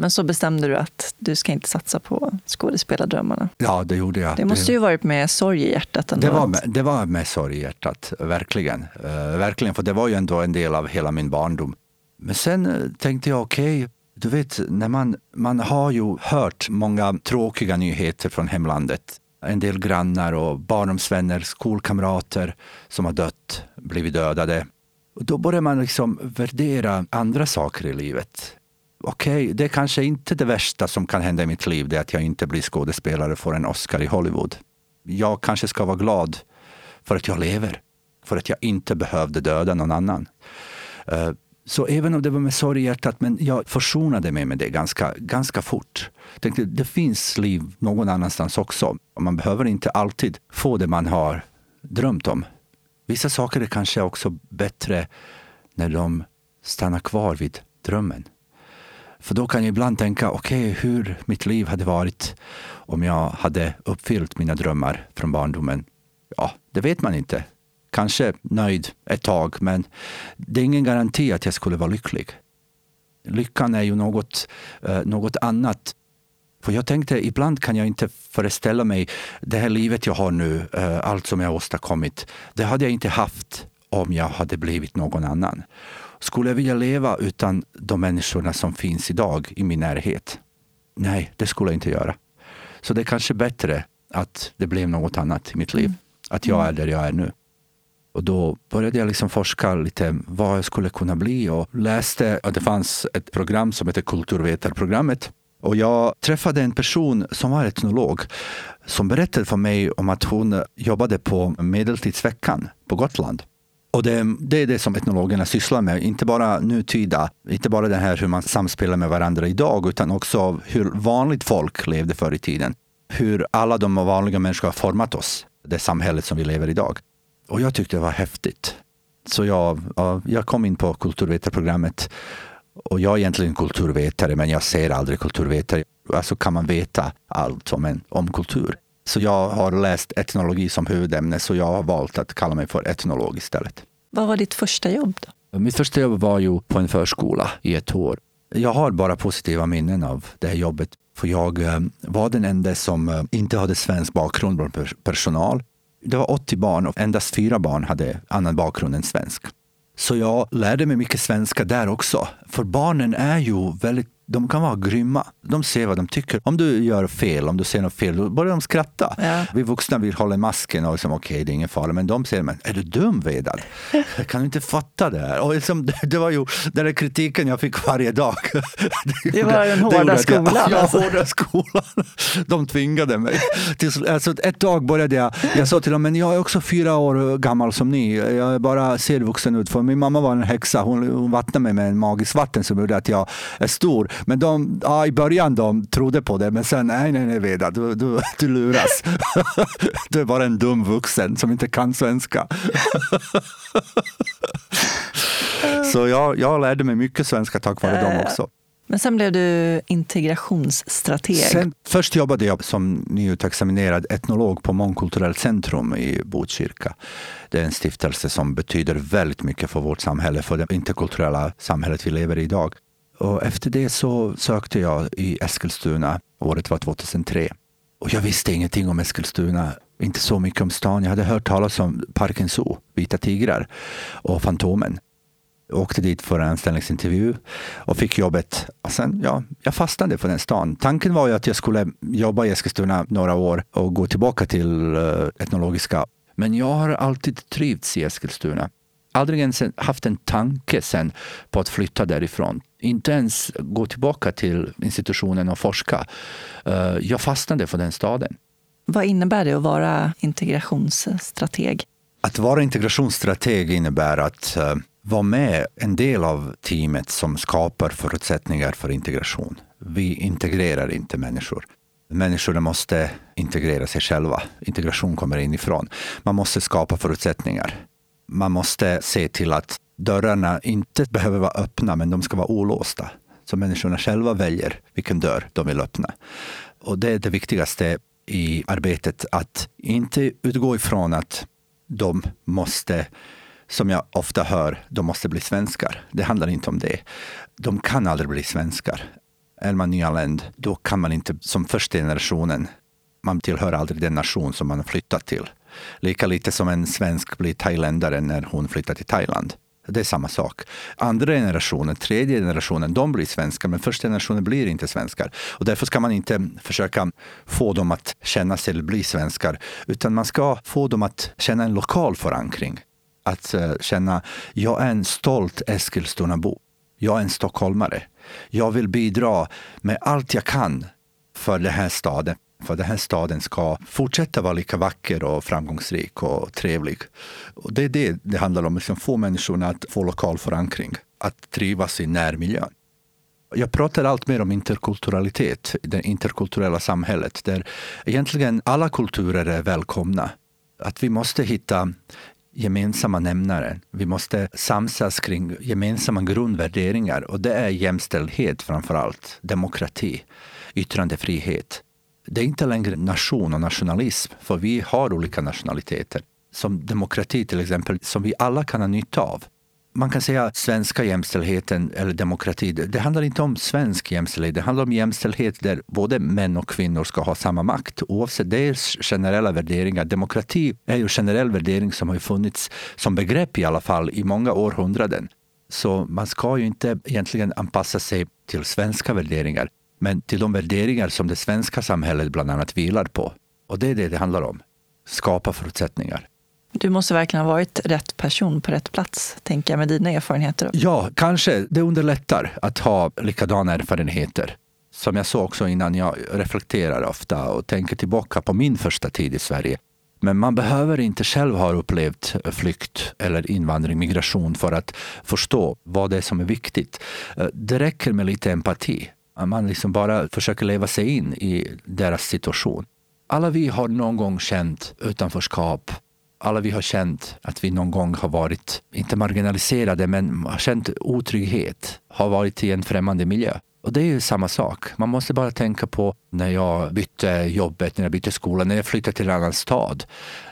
Men så bestämde du att du ska inte satsa på skådespelardrömmarna. Ja, det gjorde jag. Det måste ju varit med sorg i hjärtat ändå. Det var, med, det var med sorg i hjärtat, verkligen. Eh, verkligen, för det var ju ändå en del av hela min barndom. Men sen eh, tänkte jag, okej, du vet, när man, man har ju hört många tråkiga nyheter från hemlandet. En del grannar och barndomsvänner, skolkamrater som har dött, blivit dödade. Och då börjar man liksom värdera andra saker i livet. Okej, okay, det är kanske inte det värsta som kan hända i mitt liv, det är att jag inte blir skådespelare och får en Oscar i Hollywood. Jag kanske ska vara glad för att jag lever, för att jag inte behövde döda någon annan. Eh, så även om det var med sorg i hjärtat, men jag försonade mig med det ganska, ganska fort. Jag tänkte, det finns liv någon annanstans också. Man behöver inte alltid få det man har drömt om. Vissa saker är kanske också bättre när de stannar kvar vid drömmen. För då kan jag ibland tänka, okej, okay, hur mitt liv hade varit om jag hade uppfyllt mina drömmar från barndomen. Ja, det vet man inte. Kanske nöjd ett tag, men det är ingen garanti att jag skulle vara lycklig. Lyckan är ju något, eh, något annat. För jag tänkte, ibland kan jag inte föreställa mig det här livet jag har nu, eh, allt som jag har åstadkommit. Det hade jag inte haft om jag hade blivit någon annan. Skulle jag vilja leva utan de människorna som finns idag i min närhet? Nej, det skulle jag inte göra. Så det är kanske bättre att det blev något annat i mitt liv. Mm. Att jag är där jag är nu. Och då började jag liksom forska lite vad jag skulle kunna bli och läste att det fanns ett program som heter Kulturvetarprogrammet. Och jag träffade en person som var etnolog som berättade för mig om att hon jobbade på Medeltidsveckan på Gotland. Och det, det, är det som etnologerna sysslar med, inte bara nutida, inte bara det här hur man samspelar med varandra idag, utan också hur vanligt folk levde förr i tiden. Hur alla de vanliga människorna har format oss, det samhället som vi lever i idag. Och jag tyckte det var häftigt. Så jag, jag kom in på kulturvetarprogrammet. Och jag är egentligen kulturvetare, men jag ser aldrig kulturvetare. Alltså kan man veta allt om, en, om kultur. Så jag har läst etnologi som huvudämne, så jag har valt att kalla mig för etnolog istället. Vad var ditt första jobb? då? Mitt första jobb var ju på en förskola i ett år. Jag har bara positiva minnen av det här jobbet. För jag eh, var den enda som eh, inte hade svensk bakgrund bland personal. Det var 80 barn och endast fyra barn hade annan bakgrund än svensk. Så jag lärde mig mycket svenska där också. För barnen är ju väldigt de kan vara grymma. De ser vad de tycker. Om du gör fel, om du ser något fel, då börjar de skratta. Ja. Vi vuxna vill hålla masken och liksom, okej, okay, det är ingen fara. Men de säger, men är du dum Vedad? Jag [laughs] kan inte fatta det här. Och liksom, det var ju den där kritiken jag fick varje dag. [laughs] Det var den hårda skolan. Jag, [laughs] ja, alltså. hårda skolan. De tvingade mig. Alltså, ett dag började jag, jag sa till dem, men jag är också fyra år gammal som ni. Jag bara ser vuxen ut. För min mamma var en häxa. Hon, hon vattnade mig med en magisk vatten som gjorde att jag är stor. Men de, ja, i början de trodde på det, men sen nej, nej, nej Veda, du, du, [laughs] du luras. [laughs] du är bara en dum vuxen som inte kan svenska. [laughs] Så jag, jag lärde mig mycket svenska tack vare dem också. Men sen blev du integrationsstrateg. Sen, först jobbade jag som nyutexaminerad etnolog på Mångkulturellt centrum i Botkyrka. Det är en stiftelse som betyder väldigt mycket för vårt samhälle, för det interkulturella samhället vi lever i idag. Och efter det så sökte jag i Eskilstuna. Året var 2003. Och jag visste ingenting om Eskilstuna. Inte så mycket om stan. Jag hade hört talas om Parken Zoo, Vita tigrar och Fantomen. Jag åkte dit för en anställningsintervju och fick jobbet. Och sen, ja, jag fastnade för den stan. Tanken var ju att jag skulle jobba i Eskilstuna några år och gå tillbaka till eh, etnologiska. Men jag har alltid trivts i Eskilstuna. Aldrig ens haft en tanke sen på att flytta därifrån inte ens gå tillbaka till institutionen och forska. Eh, jag fastnade för den staden. Vad innebär det att vara integrationsstrateg? Att vara integrationsstrateg innebär att uh, vara med en del av teamet som skapar förutsättningar för integration. Vi integrerar inte människor. Människorna måste integrera sig själva. Integration kommer inifrån. Man måste skapa förutsättningar. Man måste se till att dörrarna inte behöver vara öppna, men de ska vara olåsta. Så människorna själva väljer vilken dörr de vill öppna. Och det är det viktigaste i arbetet, att inte utgå ifrån att de måste, som jag ofta hör, de måste bli svenskar. Det handlar inte om det. De kan aldrig bli svenskar. Är man nyanländ, då kan man inte som första generationen, man tillhör aldrig den nation som man har flyttat till. Lika lite som en svensk blir thailändare när hon flyttar till Thailand. Det är samma sak. Andra generationen, tredje generationen, de blir svenskar, men första generationen blir inte svenskar. Och därför ska man inte försöka få dem att känna sig eller bli svenskar, utan man ska få dem att känna en lokal förankring. Att eh, känna, jag är en stolt Eskilstunabo. Jag är en stockholmare. Jag vill bidra med allt jag kan för den här staden. För den här staden ska fortsätta vara lika vacker och framgångsrik och trevlig. Och det är det det handlar om, liksom få människorna att få lokal förankring, att trivas i närmiljön. Jag pratar allt mer om interkulturalitet, det interkulturella samhället där egentligen alla kulturer är välkomna. Att vi måste hitta gemensamma nämnare. Vi måste samsas kring gemensamma grundvärderingar och det är jämställdhet framför allt, demokrati, yttrandefrihet. Det är inte längre nation och nationalism, för vi har olika nationaliteter. Som demokrati till exempel, som vi alla kan ha nytta av man kan säga att svenska jämställdheten eller demokrati, det handlar inte om svensk jämställdhet. Det handlar om jämställdhet där både män och kvinnor ska ha samma makt oavsett. Det är generella värderingar. Demokrati är ju en generell värdering som har funnits som begrepp i alla fall i många århundraden. Så man ska ju inte egentligen anpassa sig till svenska värderingar, men till de värderingar som det svenska samhället bland annat vilar på. Och det är det det handlar om. Skapa förutsättningar. Du måste verkligen ha varit rätt person på rätt plats, tänker jag, med dina erfarenheter. Ja, kanske. Det underlättar att ha likadana erfarenheter. Som jag sa också innan, jag reflekterar ofta och tänker tillbaka på min första tid i Sverige. Men man behöver inte själv ha upplevt flykt eller invandring, migration för att förstå vad det är som är viktigt. Eh, det räcker med lite empati. Man liksom bara försöker leva sig in i deras situation. Alla vi har någon gång känt utanförskap, alla vi har känt att vi någon gång har varit, inte marginaliserade, men har känt otrygghet, har varit i en främmande miljö. Och det är ju samma sak. Man måste bara tänka på när jag bytte jobbet, när jag bytte skola, när jag flyttade till en annan stad,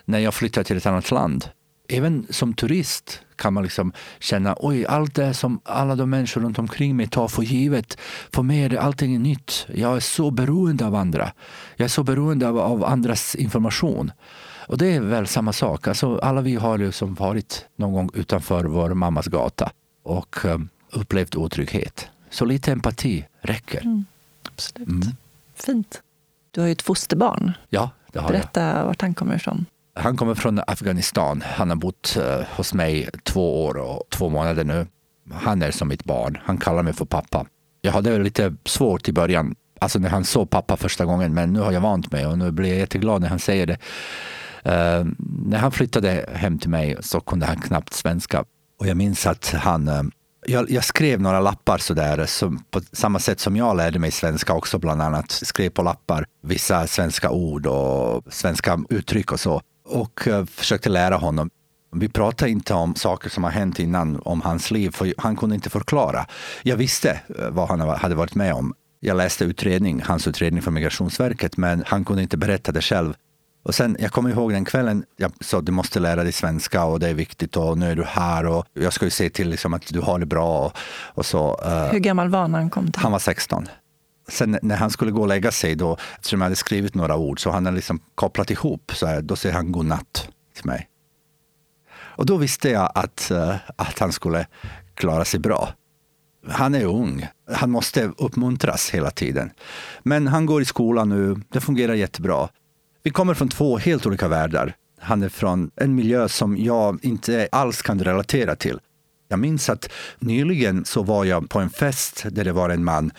när jag flyttade till ett annat land. Även som turist kan man liksom känna, oj, allt det som alla de människor runt omkring mig tar för givet. För mig är det allting nytt. Jag är så beroende av andra. Jag är så beroende av, av andras information. Och det är väl samma sak. Alltså, alla vi har ju som varit någon gång utanför vår mammas gata och um, upplevt otrygghet. Så lite empati räcker. Mm, absolut. Mm. Fint. Du har ju ett fosterbarn. Ja, det har Berätta jag. vart han kommer ifrån. Han kommer från Afghanistan. Han har bott eh, hos mig två år och två månader nu. Han är som mitt barn. Han kallar mig för pappa. Jag hade lite svårt i början, alltså när han såg pappa första gången, men nu har jag vant mig och nu blir jag jätteglad när han säger det. Uh, när han flyttade hem till mig så kunde han knappt svenska. Och jag minns att han uh, jag, jag, skrev några lappar sådär, som, på samma sätt som jag lärde mig svenska också bland annat. Skrev på lappar vissa svenska ord och svenska uttryck och så. Och uh, försökte lära honom. Vi pratade inte om saker som har hänt innan om hans liv, för han kunde inte förklara. Jag visste vad han hade varit med om. Jag läste utredning, hans utredning från Migrationsverket, men han kunde inte berätta det själv. Och sen, jag kommer ihåg den kvällen, jag sa du måste lära dig svenska och det är viktigt och nu är du här och jag ska ju se till liksom att du har det bra. Och, och så, uh, Hur gammal var han när han kom till? Han var 16. Sen när han skulle gå och lägga sig, då, eftersom jag hade skrivit några ord, så han hade liksom kopplat ihop. Så här, då säger han godnatt till mig. Och då visste jag att, eh, att han skulle klara sig bra. Han är ung. Han måste uppmuntras hela tiden. Men han går i skolan nu. Det fungerar jättebra. Vi kommer från två helt olika världar. Han är från en miljö som jag inte alls kan relatera till. Jag minns att nyligen så var jag på en fest där det var en man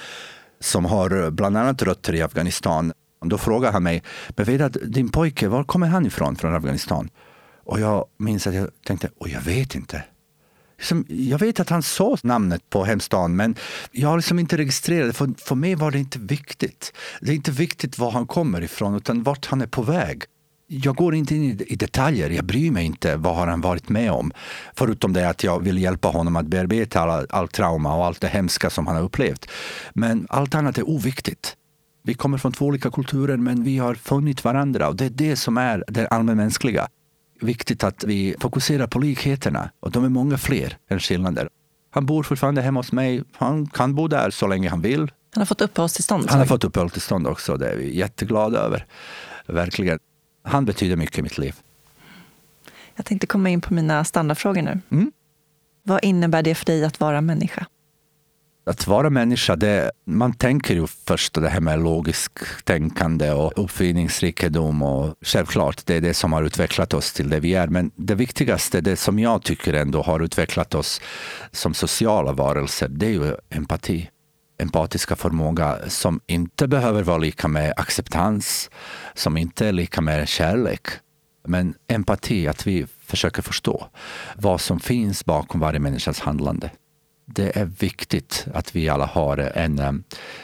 som har eh, bland annat rötter i Afghanistan. Då frågade han mig, men vet att din pojke, var kommer han ifrån från Afghanistan? Och jag minns att jag tänkte, och jag vet inte. Som, jag vet att han sa namnet på hemstaden, men jag har liksom inte registrerat det. För, för mig var det inte viktigt. Det är inte viktigt var han kommer ifrån, utan vart han är på väg. Jag går inte in i detaljer, jag bryr mig inte vad har han varit med om. Förutom det att jag vill hjälpa honom att bearbeta all, all trauma och allt det hemska som han har upplevt. Men allt annat är oviktigt. Vi kommer från två olika kulturer, men vi har funnit varandra och det är det som är det allmänmänskliga viktigt att vi fokuserar på likheterna och de är många fler än skillnader. Han bor fortfarande hemma hos mig. Han kan bo där så länge han vill. Han har fått uppehållstillstånd? Han har fått uppehållstillstånd också. Det är vi jätteglada över. Verkligen. Han betyder mycket i mitt liv. Jag tänkte komma in på mina standardfrågor nu. Mm. Vad innebär det för dig att vara människa? Att vara människa, det, man tänker ju först det här med logiskt tänkande och uppfinningsrikedom och självklart, det är det som har utvecklat oss till det vi är. Men det viktigaste, det som jag tycker ändå har utvecklat oss som sociala varelser, det är ju empati empatiska förmåga som inte behöver vara lika med acceptans, som inte är lika med kärlek. Men empati, att vi försöker förstå vad som finns bakom varje människas handlande. Det är viktigt att vi alla har en eh,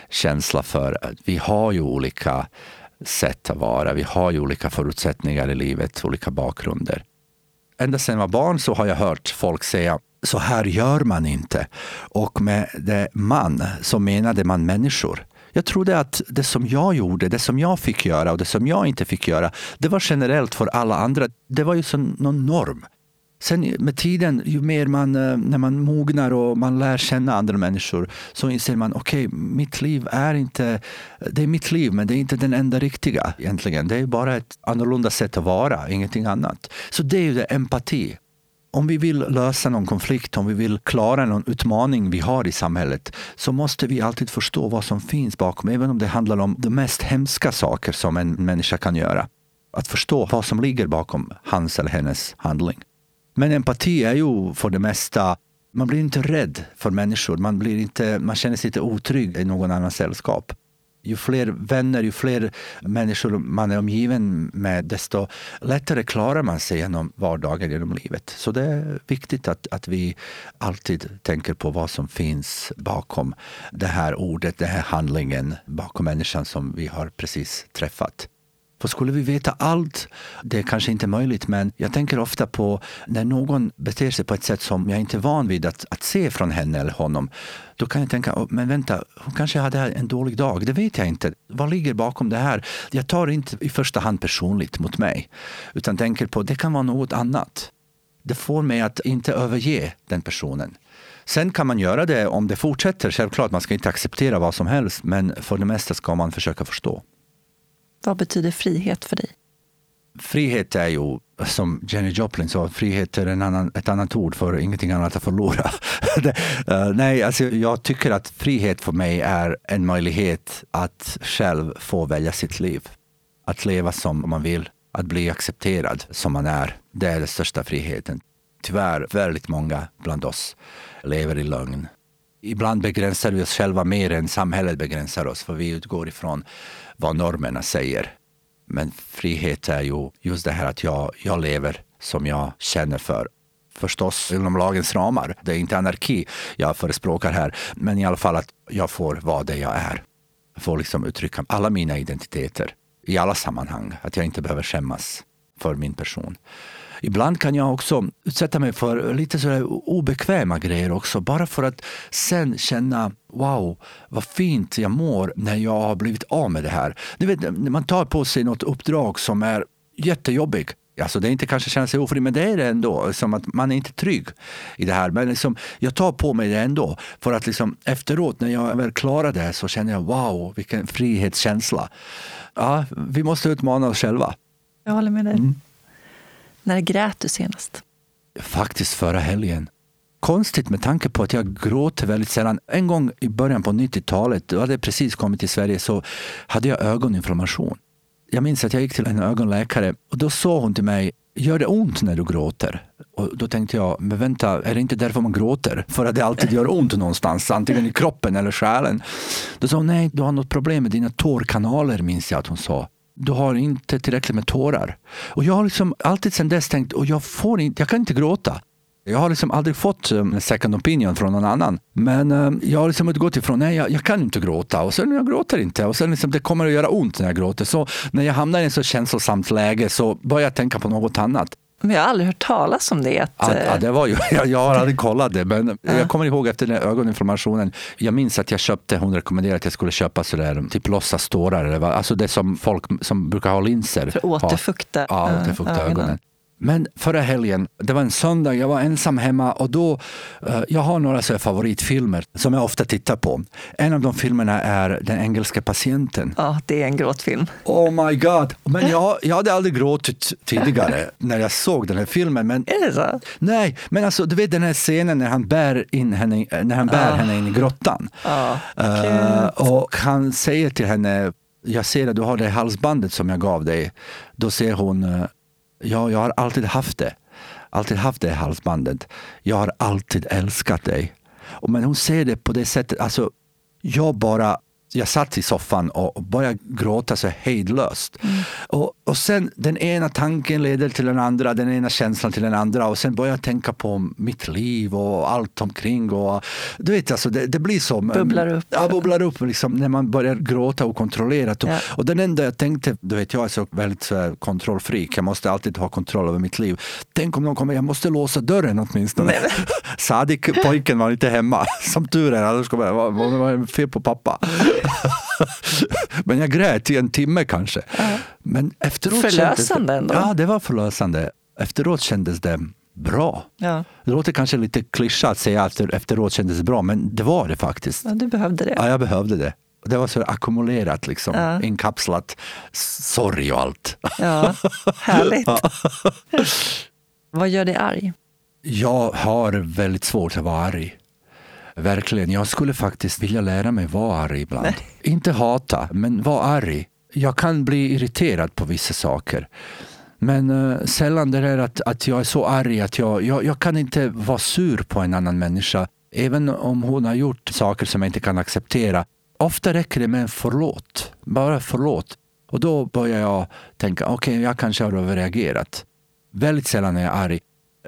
känsla för att vi har ju olika sätt att vara. Vi har ju olika förutsättningar i livet, olika bakgrunder. Ända sedan jag var barn så har jag hört folk säga så här gör man inte. Och med det man så menade man människor. Jag trodde att det som jag gjorde, det som jag fick göra och det som jag inte fick göra, det var generellt för alla andra. Det var ju som någon norm. Sen med tiden, ju mer man, eh, när man mognar och man lär känna andra människor, så inser man okej, okay, mitt liv är inte, det är mitt liv, men det är inte den enda riktiga egentligen. Det är bara ett annorlunda sätt att vara, ingenting annat. Så det är ju det, empati om vi vill lösa någon konflikt, om vi vill klara någon utmaning vi har i samhället, så måste vi alltid förstå vad som finns bakom, även om det handlar om de mest hemska saker som en människa kan göra. Att förstå vad som ligger bakom hans eller hennes handling. Men empati är ju för det mesta, man blir inte rädd för människor. Man, blir inte, man känner sig inte otrygg i någon annans sällskap ju fler vänner, ju fler människor man är omgiven med, desto lättare klarar man sig genom vardagen, genom livet. Så det är viktigt att, att vi alltid tänker på vad som finns bakom det här ordet, den här handlingen, bakom människan som vi har precis träffat. För skulle vi veta allt, det är kanske inte möjligt, men jag tänker ofta på när någon beter sig på ett sätt som jag inte är van vid att, att se från henne eller honom. Då kan jag tänka, men vänta, hon kanske hade en dålig dag. Det vet jag inte. Vad ligger bakom det här? Jag tar inte i första hand personligt mot mig, utan tänker på det kan vara något annat. Det får mig att inte överge den personen. Sen kan man göra det om det fortsätter. Självklart, man ska inte acceptera vad som helst, men för det mesta ska man försöka förstå. Vad betyder frihet för dig? Frihet är ju, som Jenny Joplin sa, frihet är en annan, ett annat ord för ingenting annat att förlora. [laughs] det, uh, nej, alltså jag tycker att frihet för mig är en möjlighet att själv få välja sitt liv. Att leva som man vill, att bli accepterad som man är. Det är den största friheten. Tyvärr, väldigt många bland oss lever i lögn. Ibland begränsar vi oss själva mer än samhället begränsar oss, för vi utgår ifrån vad normerna säger. Men frihet är ju just det här att jag, jag lever som jag känner för. Förstås inom lagens ramar. Det är inte anarki jag förespråkar här, men i alla fall att jag får vara det jag är. Jag får liksom uttrycka alla mina identiteter i alla sammanhang. Att jag inte behöver skämmas för min person. Ibland kan jag också utsätta mig för lite sådär obekväma grejer också. Bara för att sen känna wow, vad fint jag mår när jag har blivit av med det här. Du vet, när man tar på sig något uppdrag som är jättejobbigt Alltså det är inte kanske känna sig ofri, men det är det ändå. Som att man är inte trygg i det här. Men liksom, jag tar på mig det ändå. För att liksom, efteråt, när jag väl klarar det, så känner jag wow, vilken frihetskänsla. Ja, vi måste utmana oss själva. Jag håller med dig. Mm. När grät du senast? Faktiskt förra helgen. Konstigt med tanke på att jag gråter väldigt sällan. En gång i början på 90-talet, då hade jag precis kommit till Sverige, så hade jag ögoninflammation. Jag minns att jag gick till en ögonläkare och då sa hon till mig, gör det ont när du gråter? Och då tänkte jag, men vänta, är det inte därför man gråter? För att det alltid gör ont någonstans, antingen i kroppen eller själen. Då sa hon, nej, du har något problem med dina tårkanaler, minns jag att hon sa du har inte tillräckligt med tårar. Och jag har liksom alltid sedan dess tänkt, och jag, får inte, jag kan inte gråta. Jag har liksom aldrig fått eh, en second opinion från någon annan. Men um, jag har liksom utgått ifrån, nej jag, jag, kan inte gråta. Och sen jag gråter inte. Och sen liksom, det kommer att göra ont när jag gråter. Så när jag hamnar i ett så känslosamt läge så börjar jag tänka på något annat. Men jag har aldrig hört talas om det. Att... Ja, eh, det var ju, [laughs] jag, jag har aldrig kollat det, men ja. jag kommer ihåg efter den ögoninflammationen. Jag minns att jag köpte, hon rekommenderade att jag skulle köpa sådär, typ låtsastårar. Alltså det som folk som brukar ha linser För att återfukta, ja, återfukta ögonen. ögonen. Men förra helgen, det var en söndag, jag var ensam hemma och då, uh, jag har några så favoritfilmer som jag ofta tittar på. En av de filmerna är Den engelska patienten. Ja, det är en gråtfilm. Oh my god! Men [laughs] jag, jag hade aldrig gråtit tidigare när jag såg den här filmen. Men, är det så? Nej, men alltså du vet den här scenen när han bär, in henne, när han bär oh. henne in i grottan. Oh, uh, och han säger till henne jag ser att du har det halsbandet som jag gav dig. Då säger hon, Ja, jag har alltid haft det. Alltid haft det halsbandet. Jag har alltid älskat dig. Men hon ser det på det sättet. Alltså, jag bara jag satt i soffan och började gråta så hejdlöst. Mm. Och, och sen den ena tanken leder till den andra, den ena känslan till den andra och sen började jag tänka på mitt liv och allt omkring. Och, du vet, alltså, det, det blir så. Bubblar upp. Ja, bubblar upp liksom, när man börjar gråta okontrollerat. Och, ja. och den enda jag tänkte, du vet jag är så väldigt så kontrollfreak, jag måste alltid ha kontroll över mitt liv. Tänk om någon kommer, jag måste låsa dörren åtminstone. [laughs] Sadik, pojken, var inte hemma. Som tur är, annars kommer jag, vad det fel på pappa? [laughs] Men jag grät i en timme kanske. Ja. Men efteråt förlösande det, ändå. Ja, det var förlösande. Efteråt kändes det bra. Ja. Det låter kanske lite klyscha att säga att efteråt kändes bra, men det var det faktiskt. Ja, du behövde det. Ja, jag behövde det. Det var så ackumulerat, liksom, ja. inkapslat. Sorg och allt. Ja, härligt. [laughs] Ja. Vad gör dig arg? Jag har väldigt svårt att vara arg. Verkligen. Jag skulle faktiskt vilja lära mig vara arg ibland. Nej. Inte hata, men vara arg. Jag kan bli irriterad på vissa saker. Men uh, sällan det är att, att jag är så arg att jag, jag, jag kan inte vara sur på en annan människa. Även om hon har gjort saker som jag inte kan acceptera. Ofta räcker det med en förlåt. Bara förlåt. Och då börjar jag tänka, okej, okay, jag kanske har överreagerat. Väldigt sällan är jag arg.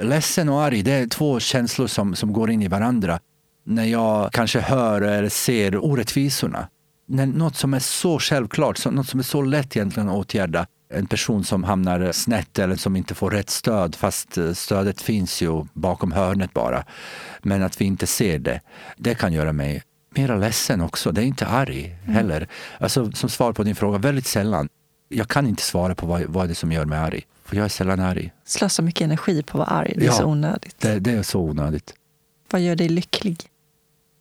Ledsen och arg, det är två känslor som, som går in i varandra när jag kanske hör eller ser orättvisorna. När något som är så självklart, något som är så lätt egentligen att åtgärda. En person som hamnar snett eller som inte får rätt stöd fast eh, stödet finns ju bakom hörnet bara. Men att vi inte ser det, det kan göra mig mera ledsen också. Det är inte arg mm. heller. Mm. Alltså, som svar på din fråga, väldigt sällan. Jag kan inte svara på vad, vad det är som gör mig arg. För jag är sällan arg. Slösar mycket energi på att vara arg. Det är ja, så onödigt. Det, det är så onödigt. Vad gör dig lycklig?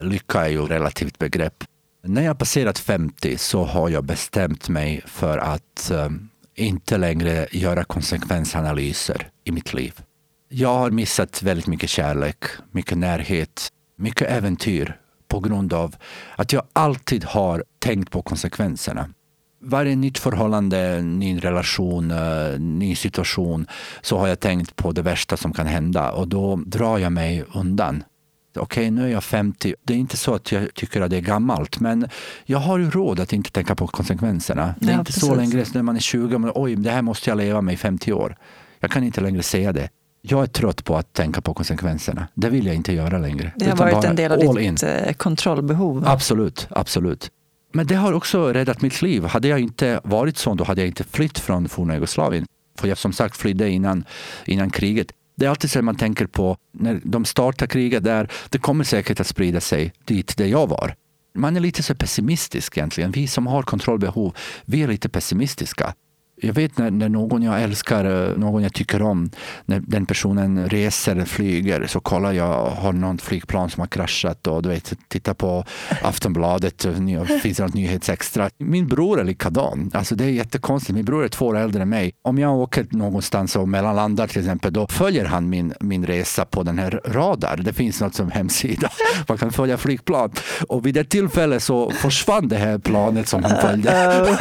Lycka är ju ett relativt begrepp. När jag passerat 50 så har jag bestämt mig för att um, inte längre göra konsekvensanalyser i mitt liv. Jag har missat väldigt mycket kärlek, mycket närhet, mycket äventyr på grund av att jag alltid har tänkt på konsekvenserna. Varje nytt förhållande, ny relation, eh, ny situation så har jag tänkt på det värsta som kan hända och då drar jag mig undan okej okay, nu är jag 50. Det är inte så att jag tycker att det är gammalt men jag har ju råd att inte tänka på konsekvenserna. Det är ja, inte precis. så längre när man är 20 men oj det här måste jag leva med i 50 år. Jag kan inte längre säga det. Jag är trött på att tänka på konsekvenserna. Det vill jag inte göra längre. Det har varit en del av ditt in. Eh, kontrollbehov. Absolut, absolut. Men det har också räddat mitt liv. Hade jag inte varit så, då hade jag inte flytt från forna Jugoslavien. För jag som sagt flydde innan, innan kriget. Det är alltid så man tänker på när de startar kriget där. Det kommer säkert att sprida sig dit där jag var. Man är lite så pessimistisk egentligen. Vi som har kontrollbehov, vi är lite pessimistiska. Jag vet när, när någon jag älskar, eh, någon jag tycker om, när den personen reser eller flyger så kollar jag, har någon flygplan som har kraschat och du vet, tittar på Aftonbladet, finns det något nyhetsextra. Min bror är likadan. Alltså det är jättekonstigt. Min bror är två år äldre än mig. Om jag åker någonstans och mellanlandar till exempel, då följer han min, min resa på den här radar. Det finns något som hemsida. [laughs] Man kan följa flygplan. Och vid det tillfället så försvann det här planet som han följde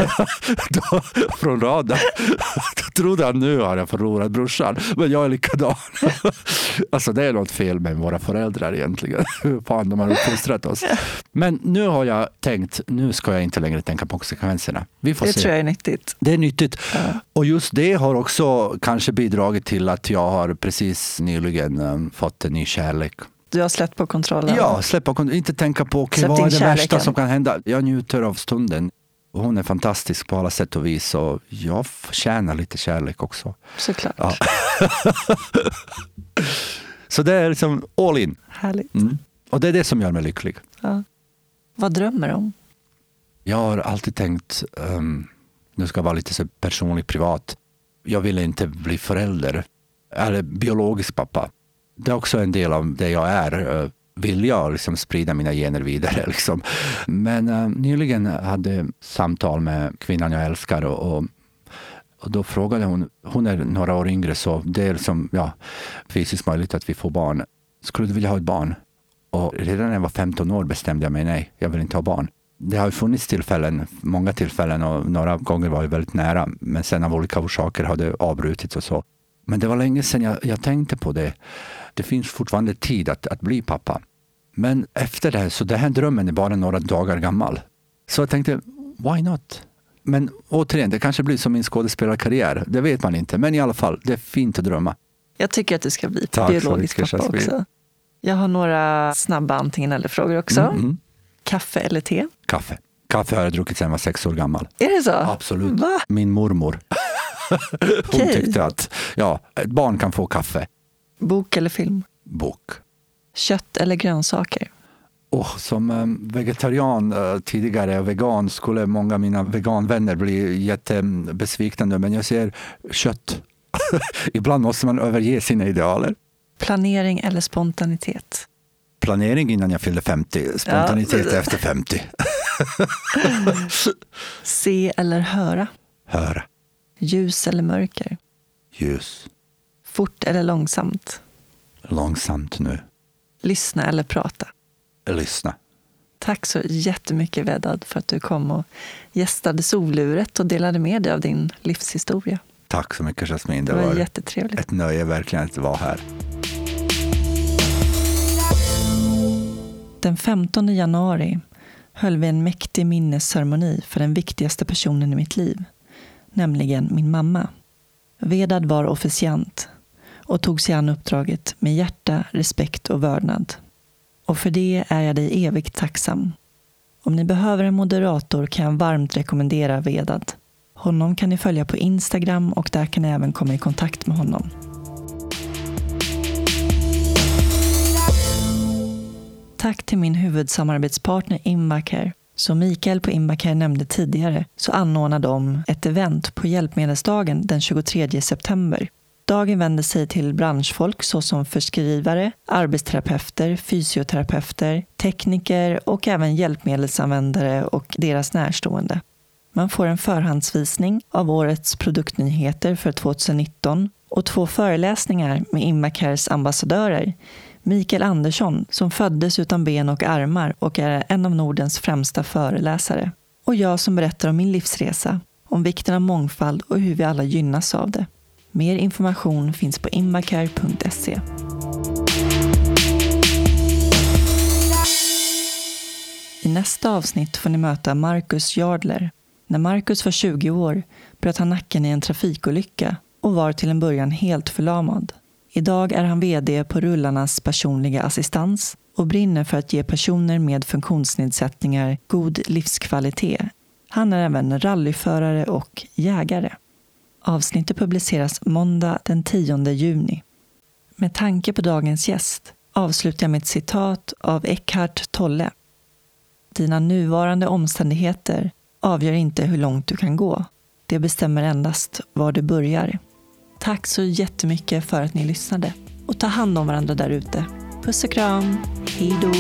[laughs] från radar Då [laughs] trodde han nu har jag förlorat brorsan. Men jag är likadan. [laughs] Alltså det är något fel med våra föräldrar egentligen. [laughs] Hur fan de har uppfostrat oss. Men nu har jag tänkt, nu ska jag inte längre tänka på konsekvenserna. Vi får det se. tror jag är nyttigt. Det är nyttigt. Ja. Och just det har också kanske bidragit till att jag har precis nyligen um, fått en ny kärlek. Du har släppt på kontrollen? Ja, släppt på kontrollen. Inte tänka på okay, vad är det värsta som kan hända. Jag njuter av stunden. Hon är fantastisk på alla sätt och vis och jag förtjänar lite kärlek också. Såklart. Ja. [laughs] Så det är liksom all in. Härligt. Mm. Och det är det som gör mig lycklig. Ja. Vad drömmer du om? Jag har alltid tänkt, um, nu ska jag vara lite så personligt privat. Jag ville inte bli förälder. eller biologisk pappa. Det är också en del av det jag är. Vill jag liksom sprida mina gener vidare. [laughs] Liksom. Men uh, nyligen hade jag samtal med kvinnan jag älskar och, och, och, då frågade hon, hon är några år yngre så det är liksom, ja, fysiskt möjligt att vi får barn. Skulle du vilja ha ett barn? Och redan när jag var 15 år bestämde jag mig nej, jag vill inte ha barn. Det har funnits tillfällen, många tillfällen och några gånger var jag väldigt nära. Men sen av olika orsaker har det avbrutits och så. Men det var länge sedan jag, jag tänkte på det. Det finns fortfarande tid att, att bli pappa. Men efter det, så den här drömmen är bara några dagar gammal. Så jag tänkte, why not? Men återigen, det kanske blir som min skådespelarkarriär. Det vet man inte. Men i alla fall, det är fint att drömma. Jag tycker att du ska bli Tack biologisk pappa också. Jag har några snabba antingen eller-frågor också. Mm, mm. Kaffe eller te? Kaffe. Kaffe har jag druckit sedan jag var sex år gammal. Är det så? Absolut. Va? Min mormor. [laughs] Hon okay. tyckte att ja, ett barn kan få kaffe. Bok eller film? Bok. Kött eller grönsaker? Oh, som um, vegetarian uh, tidigare, vegan, skulle många av mina veganvänner bli jättebesvikna nu, men jag ser kött. [laughs] Ibland måste man överge sina idealer. Planering eller spontanitet? Planering innan jag fyllde 50, spontanitet ja. efter 50. [laughs] Se eller höra? Höra. Ljus eller mörker? Ljus. Fort eller långsamt? Långsamt nu. Lyssna eller prata? Lyssna. Tack så jättemycket Vedad för att du kom och gästade Soluret och delade med dig av din livshistoria. Tack så mycket Jasmin. Det, det var, var jättetrevligt. ett nöje verkligen att vara här. Den 15 januari höll vi en mäktig minnesceremoni för den viktigaste personen i mitt liv, nämligen min mamma. Vedad var officiant och tog sig an uppdraget med hjärta, respekt och vördnad. Och för det är jag dig evigt tacksam. Om ni behöver en moderator kan jag varmt rekommendera Vedad. Honom kan ni följa på Instagram och där kan ni även komma i kontakt med honom. Tack till min huvudsamarbetspartner Invacare. Som Mikael på Invacare nämnde tidigare så anordnar de ett event på Hjälpmedelsdagen den 23 september. Dagen vänder sig till branschfolk såsom förskrivare, arbetsterapeuter, fysioterapeuter, tekniker och även hjälpmedelsanvändare och deras närstående. Man får en förhandsvisning av årets produktnyheter för 2019 och två föreläsningar med Immacares ambassadörer Mikael Andersson som föddes utan ben och armar och är en av Nordens främsta föreläsare. Och jag som berättar om min livsresa, om vikten av mångfald och hur vi alla gynnas av det. Mer information finns på invacare.se. I nästa avsnitt får ni möta Marcus Jardler. När Marcus var 20 år bröt han nacken i en trafikolycka och var till en början helt förlamad. Idag är han VD på Rullarnas personliga assistans och brinner för att ge personer med funktionsnedsättningar god livskvalitet. Han är även rallyförare och jägare. Avsnittet publiceras måndag den 10 juni. Med tanke på dagens gäst avslutar jag med ett citat av Eckhart Tolle. Dina nuvarande omständigheter avgör inte hur långt du kan gå. Det bestämmer endast var du börjar. Tack så jättemycket för att ni lyssnade. Och ta hand om varandra där ute. Puss och kram. Hej då.